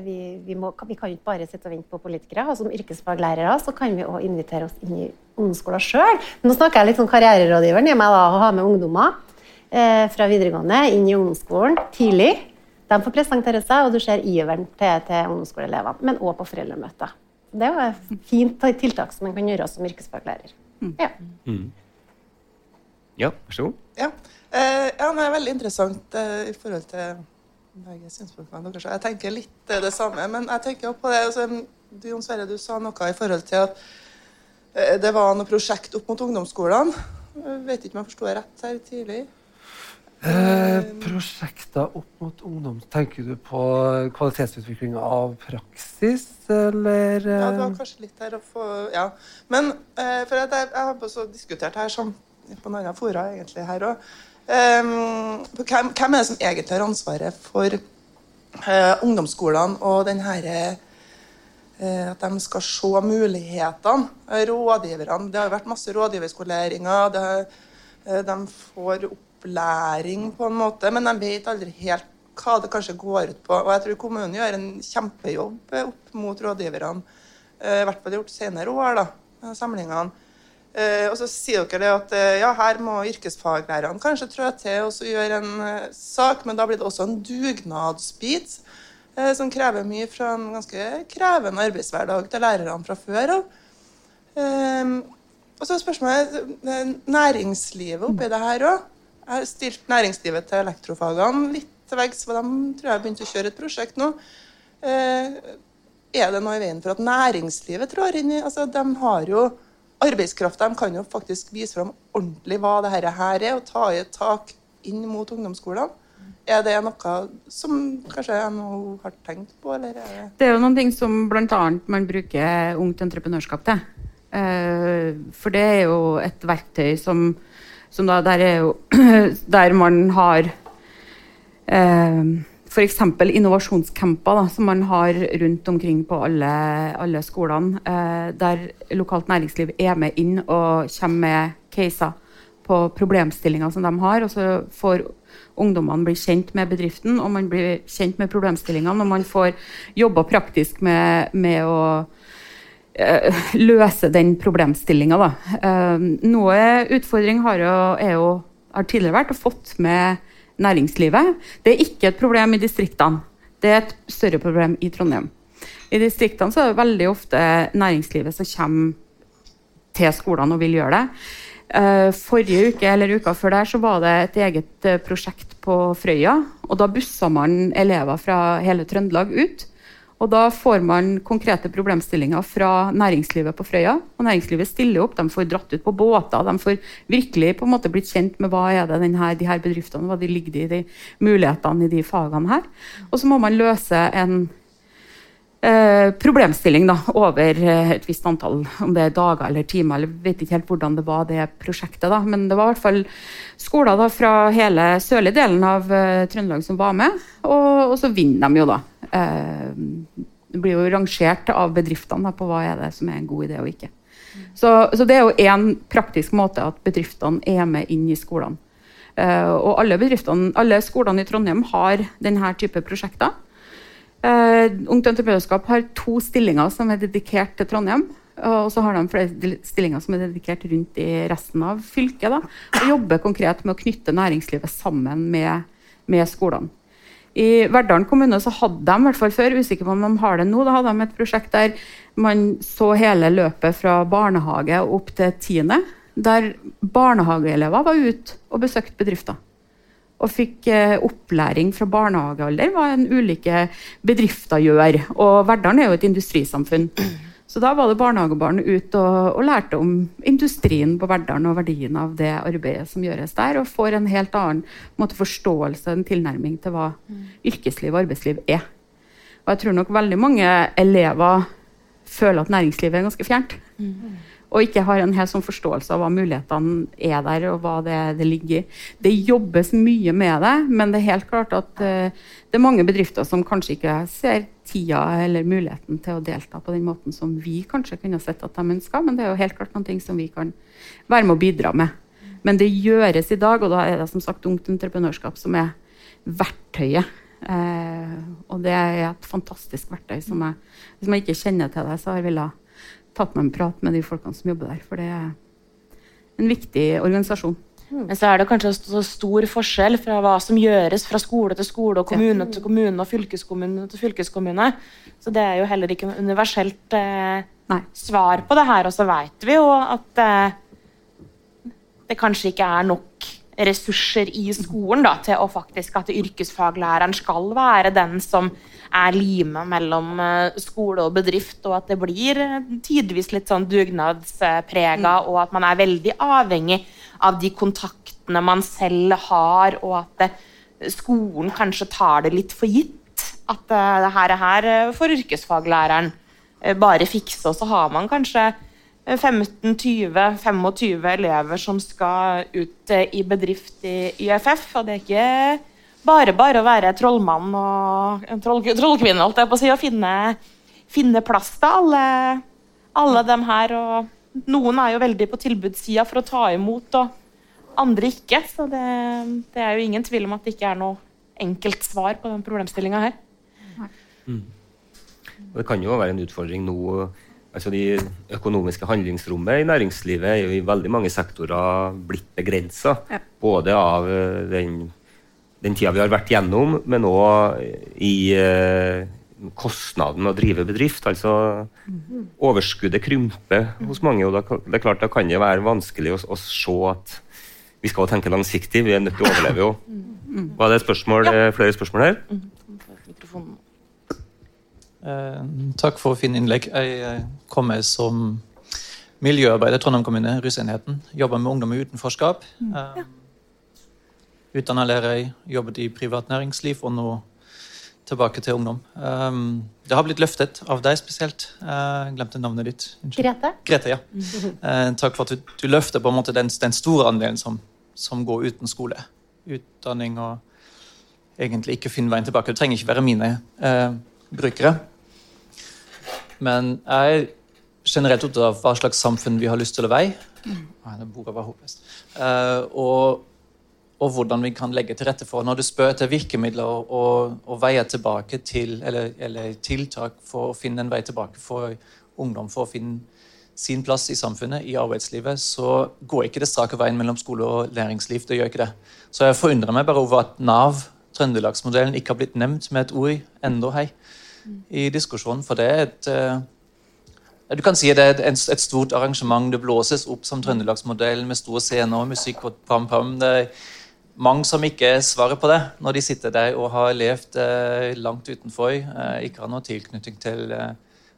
[SPEAKER 5] vi, vi, må, vi kan jo ikke bare sitte og vente på politikere. og Som yrkesfaglærere så kan vi også invitere oss inn i ungdomsskolen sjøl. Nå snakker jeg litt som karriererådgiveren i meg da, å ha med ungdommer eh, fra videregående inn i ungdomsskolen tidlig. De får presentere seg, og du ser iveren til, til ungdomsskoleelevene, men òg på foreldremøter. Det er jo et fint tiltak som man kan gjøre som yrkesfaglærer. Ja.
[SPEAKER 2] Ja, vær så god.
[SPEAKER 9] Ja, eh, ja det er veldig interessant eh, i forhold til. Jeg tenker litt eh, det samme, men jeg tenker også på det altså, du, Jon Sverre, du sa noe i forhold til at eh, det var noe prosjekt opp mot ungdomsskolene. Vet ikke om jeg forsto rett her tidlig.
[SPEAKER 4] Eh, prosjekter opp mot ungdom, tenker du på kvalitetsutvikling av praksis, eller? eh,
[SPEAKER 9] Ja, det var kanskje litt der å få Ja. Men eh, for at jeg, jeg har også diskutert her som, på en annen fora egentlig her òg. Hvem, hvem er det som egentlig har ansvaret for eh, ungdomsskolene og den herre eh, At de skal se mulighetene. Eh, Rådgiverne. Det har vært masse rådgiverskoleringer. Det, de får opplæring på en måte, men de vet aldri helt hva det kanskje går ut på. Og jeg tror kommunen gjør en kjempejobb opp mot rådgiverne. I hvert fall gjort senere år, da, samlingene. Eh, og så sier dere at eh, ja, her må yrkesfaglærerne kanskje trå til og gjøre en eh, sak, men da blir det også en dugnadsbit som krever mye fra en ganske krevende arbeidshverdag til lærerne fra før av. Eh, og så er spørsmålet næringslivet oppi det her òg. Jeg har stilt næringslivet til elektrofagene litt til veggs, for de tror jeg har begynt å kjøre et prosjekt nå. Er det noe i veien for at næringslivet trår inn i altså De har jo arbeidskraft, de kan jo faktisk vise fram ordentlig hva det her er, og ta i et tak inn mot ungdomsskolene. Er det noe som kanskje NHO har tenkt på, eller er det
[SPEAKER 6] Det er jo noen ting som bl.a. man bruker ungt entreprenørskap til. Eh, for det er jo et verktøy som, som da, der, er jo, [CLEARS THROAT] der man har eh, f.eks. innovasjonscamper da, som man har rundt omkring på alle, alle skolene, eh, der lokalt næringsliv er med inn og kommer med caser på problemstillinger som de har. og så får ungdommene bli kjent med bedriften, og man blir kjent med problemstillingene, og man får jobba praktisk med, med å eh, løse den problemstillinga. da. Eh, noe utfordring har jo, er jo, har tidligere vært å fått med næringslivet. Det er ikke et problem i distriktene. Det er et større problem i Trondheim. I distriktene så er det veldig ofte næringslivet som kommer til skolene og vil gjøre det. Eh, forrige uke eller uka før der så var det et eget eh, prosjekt på Frøya. og Da bussa man elever fra hele Trøndelag ut. Og Da får man konkrete problemstillinger fra næringslivet på Frøya. og Næringslivet stiller opp, de får dratt ut på båter. De får virkelig på en måte blitt kjent med hva er det denne, de her bedriftene hva de ligger i, de mulighetene i de fagene her. Og så må man løse en eh, problemstilling da, over eh, et visst antall, om det er dager eller timer. eller vet ikke helt hvordan det var det prosjektet. da, Men det var i hvert fall skoler da, fra hele sørlige delen av eh, Trøndelag som var med. Og, og så vinner de jo, da. Eh, det blir jo rangert av bedriftene på hva er det som er en god idé og ikke. Så, så det er jo én praktisk måte at bedriftene er med inn i skolene. Eh, og alle, alle skolene i Trondheim har denne type prosjekter. Uh, Ungt Entreprenørskap har to stillinger som er dedikert til Trondheim. Og så har de flere stillinger som er dedikert rundt i resten av fylket. Da, og jobber konkret med å knytte næringslivet sammen med, med skolene. I Verdalen kommune så hadde de i hvert fall før, usikker på om de har det nå, da hadde de et prosjekt der man så hele løpet fra barnehage opp til tiende. Der barnehageelever var ute og besøkte bedrifter. Og fikk eh, opplæring fra barnehagealder hva en ulike bedrifter gjør. Og Verdalen er jo et industrisamfunn. Så da var det barnehagebarn ut og, og lærte om industrien på Verdalen og verdien av det arbeidet som gjøres der, og får en helt annen måte, forståelse og en tilnærming til hva yrkesliv og arbeidsliv er. Og jeg tror nok veldig mange elever føler at næringslivet er ganske fjernt. Og ikke har en helt sånn forståelse av hva mulighetene er der, og hva det, det ligger i. Det jobbes mye med det, men det er helt klart at uh, det er mange bedrifter som kanskje ikke ser tida eller muligheten til å delta på den måten som vi kanskje kunne sett at de ønska, men det er jo helt klart noen ting som vi kan være med å bidra med. Men det gjøres i dag, og da er det som sagt ungt entreprenørskap som er verktøyet. Eh, og det er et fantastisk verktøy som jeg, hvis man ikke kjenner til det, så har jeg villet tatt meg en prat med de folkene som jobber der. For det er en viktig organisasjon.
[SPEAKER 3] Men så er det kanskje så stor forskjell fra hva som gjøres fra skole til skole og kommune til kommune og fylkeskommune til fylkeskommune. Så det er jo heller ikke noe universelt eh, svar på det her. Og så veit vi jo at eh, det kanskje ikke er nok ressurser i skolen da, til å faktisk at yrkesfaglæreren skal være den som er limet mellom eh, skole og bedrift, og at det blir eh, tidvis litt sånn dugnadsprega, mm. og at man er veldig avhengig av de kontaktene man selv har, og at det, skolen kanskje tar det litt for gitt. At det her, her for yrkesfaglæreren bare fikse, og så har man kanskje 15-20-25 elever som skal ut i bedrift i YFF, og det er ikke bare bare å være trollmann og troll, trollkvinne holdt jeg på å si, og finne, finne plass til alle, alle dem her. og noen er jo veldig på tilbudssida for å ta imot, og andre ikke. Så det, det, er jo ingen tvil om at det ikke er noe enkelt svar på den problemstillinga her.
[SPEAKER 2] Mm. Det kan jo være en utfordring nå altså De økonomiske handlingsrommet i næringslivet er jo i veldig mange sektorer blitt begrensa. Ja. Både av eh, den, den tida vi har vært gjennom, men òg i eh, kostnaden med å drive bedrift. altså Overskuddet krymper hos mange. og da, det er klart Da kan det være vanskelig å, å se at vi skal tenke langsiktig. Vi er nødt til å overleve. jo. Var det spørsmål, ja. flere spørsmål her?
[SPEAKER 10] Eh, takk for fine innlegg. Jeg kommer som miljøarbeider i Trondheim kommune, rusenheten. Jobber med ungdom i utenforskap. Eh, Utdanna lærer, jobbet i privat næringsliv og nå tilbake til ungdom. Um, det har blitt løftet av deg spesielt. Uh, glemte navnet ditt.
[SPEAKER 5] Unnskyld. Grete.
[SPEAKER 10] Grete, ja. Uh, [LAUGHS] takk for at du, du, løfter på en måte den, den store andelen som, som, går uten skole. Utdanning og egentlig ikke finne veien tilbake. Det trenger ikke være mine uh, brukere. Men jeg er generelt opptatt av hva slags samfunn vi har lyst til å være. Mm. Ah, bordet var håpløst. Uh, og og hvordan vi kan legge til rette for. Når du spør etter virkemidler og, og, veier tilbake til, eller, eller, tiltak for å finne en vei tilbake for ungdom, for å finne sin plass i samfunnet, i arbeidslivet, så går ikke det strake veien mellom skole og læringsliv. det gjør ikke det. Så jeg forundrer meg bare over at Nav, Trøndelagsmodellen, ikke har blitt nevnt med et ord enda hei i diskusjonen. For det er et uh, du kan si det er et, stort arrangement. Det blåses opp som Trøndelagsmodellen med store scener og musikk. og pam, pam. Det, mange som ikke svarer på det når de sitter der og har levd eh, langt utenfor, eh, ikke har noe tilknytning til eh,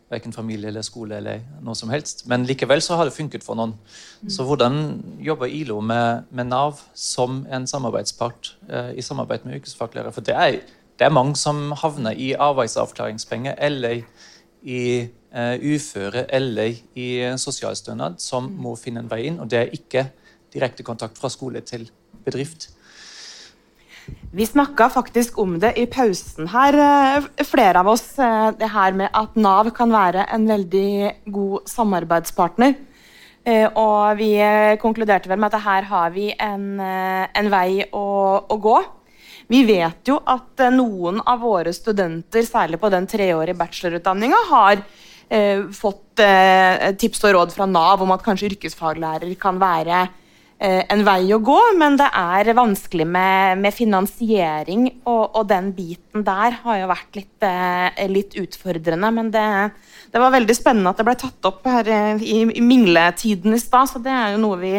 [SPEAKER 10] verken familie eller skole eller noe som helst. Men likevel så har det funket for noen. Mm. Så hvordan jobber ILO med, med Nav som en samarbeidspart eh, i samarbeid med yrkesfaglærere? For det er, det er, mange som havner i arbeidsavklaringspenger eller i eh, uføre eller i sosialstønad, som mm. må finne en vei inn. Og det er ikke direkte kontakt fra skole til bedrift.
[SPEAKER 3] Vi snakka faktisk om det i pausen her, eh, flere av oss. Eh, det her med at Nav kan være en veldig god samarbeidspartner. Eh, og vi konkluderte vel med at her har vi en, en vei å, å, gå. Vi vet jo at noen av våre studenter, særlig på den treårige bachelorutdanninga, har fått tips og råd fra Nav om at kanskje yrkesfaglærer kan være eh, en vei å gå, men det er vanskelig med, med finansiering. Og, og, den biten der har jo vært litt, eh, litt utfordrende. Men det, det, var veldig spennende at det ble tatt opp her eh, i, i mingletiden i stad, så det er jo noe vi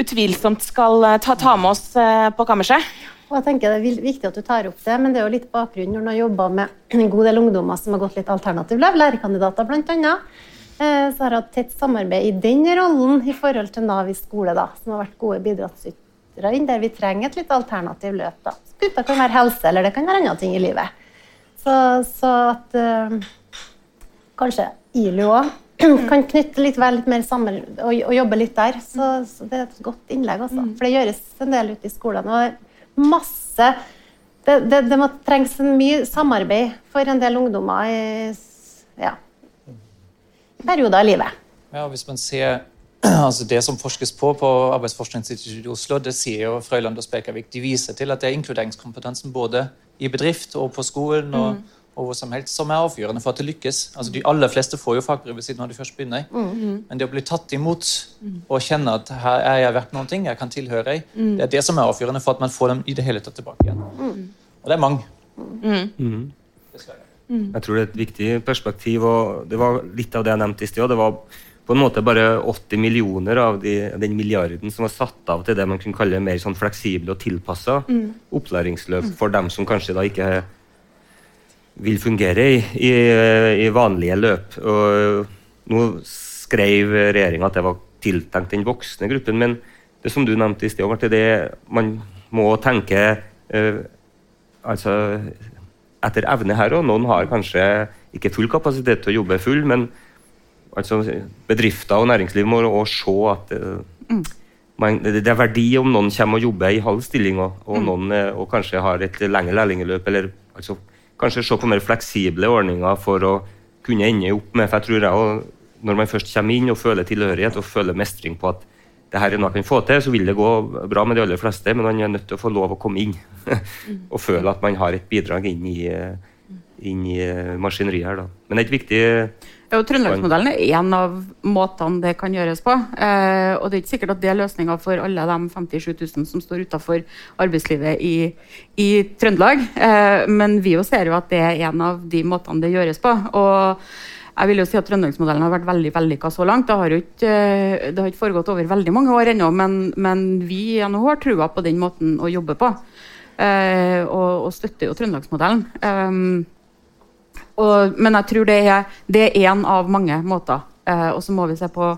[SPEAKER 3] utvilsomt skal eh, ta, ta med oss eh, på kammerset.
[SPEAKER 5] Og jeg tenker Det er viktig at du tar opp det, men det er jo litt bakgrunn når du har jobba med en god del ungdommer som har gått litt alternativ lærekandidater bl.a. Eh, så har jeg hatt tett samarbeid i den rollen i forhold til Nav i skole, da, som har vært gode bidragsytere inn der vi trenger et litt alternativ løp. da. Gutta kan være helse, eller det kan være andre ting i livet. Så, så at øh, kanskje ILU òg [CLEARS THROAT] kan knytte litt, vel litt mer sammen og, og jobbe litt der. Så, så, det er et godt innlegg, også. Mm. For det gjøres en del ute i skolene. og masse det, det, det må trengs mye samarbeid for en del ungdommer i ja, perioder av livet.
[SPEAKER 10] Ja, hvis man ser altså Det som forskes på på Arbeidsforskningsinstituttet i Oslo, det sier jo Frøyland og Spekervik, de viser til at det er inkluderingskompetansen både i bedrift og på skolen og, mm. og hvor som helst som er avgjørende for at det lykkes. Altså De aller fleste får jo fagbrev siden når de først begynner. Mm. Men det å bli tatt imot mm. og kjenne at her er jeg verdt noen ting, jeg kan tilhøre, mm. det er det som er avgjørende for at man får dem i det hele tatt tilbake igjen. Mm. Og det er mange.
[SPEAKER 2] Mm. Mm. Jeg tror det er et viktig perspektiv. og Det var litt av det jeg nevnte i sted. Det var på en måte bare 80 millioner av de, den milliarden som var satt av til det man kunne kalle mer sånn fleksible og tilpassa mm. opplæringsløp mm. for dem som kanskje da ikke vil fungere i, i, i vanlige løp. Og nå skrev regjeringa at det var tiltenkt den voksne gruppen, men det som du nevnte i sted, det man må tenke eh, altså etter evne her òg. Noen har kanskje ikke full kapasitet til å jobbe full, men altså, bedrifter og næringsliv må også se at uh, man, det er verdi om noen kommer og jobber i halv stilling, og, og mm. noen uh, og kanskje har et lengre lærlingløp, eller altså, Kanskje se på mer fleksible ordninger for å kunne ende opp med for jeg tror jeg, Når man først kommer inn og føler tilhørighet og føler mestring på at det her er noe jeg kan få til, så vil det gå bra med de aller fleste, men man er nødt til å få lov å komme inn. [LAUGHS] og føle at man har et bidrag inn i, inn i maskineriet her. Da. Men det er et viktig
[SPEAKER 6] ja, Trøndelagsmodellen er én av måtene det kan gjøres på. Eh, og det er ikke sikkert at det er løsninga for alle de 57 000 som står utafor arbeidslivet i, i Trøndelag. Eh, men vi jo ser jo at det er en av de måtene det gjøres på. Og jeg vil jo si at Trøndelagsmodellen har vært veldig vellykka så langt. Det har ikke, eh, det har ikke foregått over veldig mange år ennå, men, men vi i NHO har trua på den måten å jobbe på. Eh, og, og, støtter jo Trøndelagsmodellen. Eh, og, men jeg tror det er, det er en av mange måter. Eh, og så må vi se på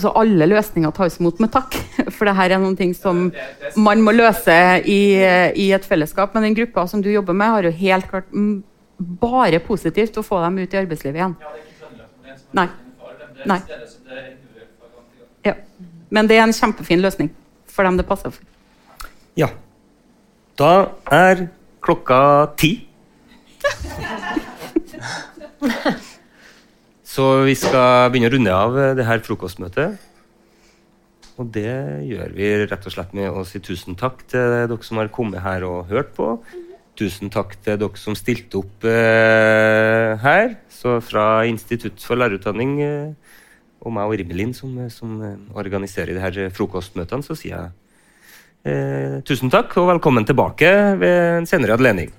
[SPEAKER 6] så alle løsninger tas imot med takk. [LAUGHS] For det her er noen ting som man må løse i, i et fellesskap. Men den gruppa som du jobber med, har jo helt klart bare positivt å få dem ut i arbeidslivet igjen. Nei. Nei. Ja. Men det er en kjempefin løsning for dem det passer for.
[SPEAKER 2] Ja. Da er klokka ti. Så vi skal begynne å runde av det her frokostmøtet. Og det gjør vi rett og slett med å si tusen takk til dere som har kommet her og hørt på. Tusen takk til dere som stilte opp eh, her. Så fra Institutt for lærerutdanning eh, og meg og Irmelin som, som organiserer de her frokostmøtene, så sier jeg eh, tusen takk og velkommen tilbake ved en senere anledning.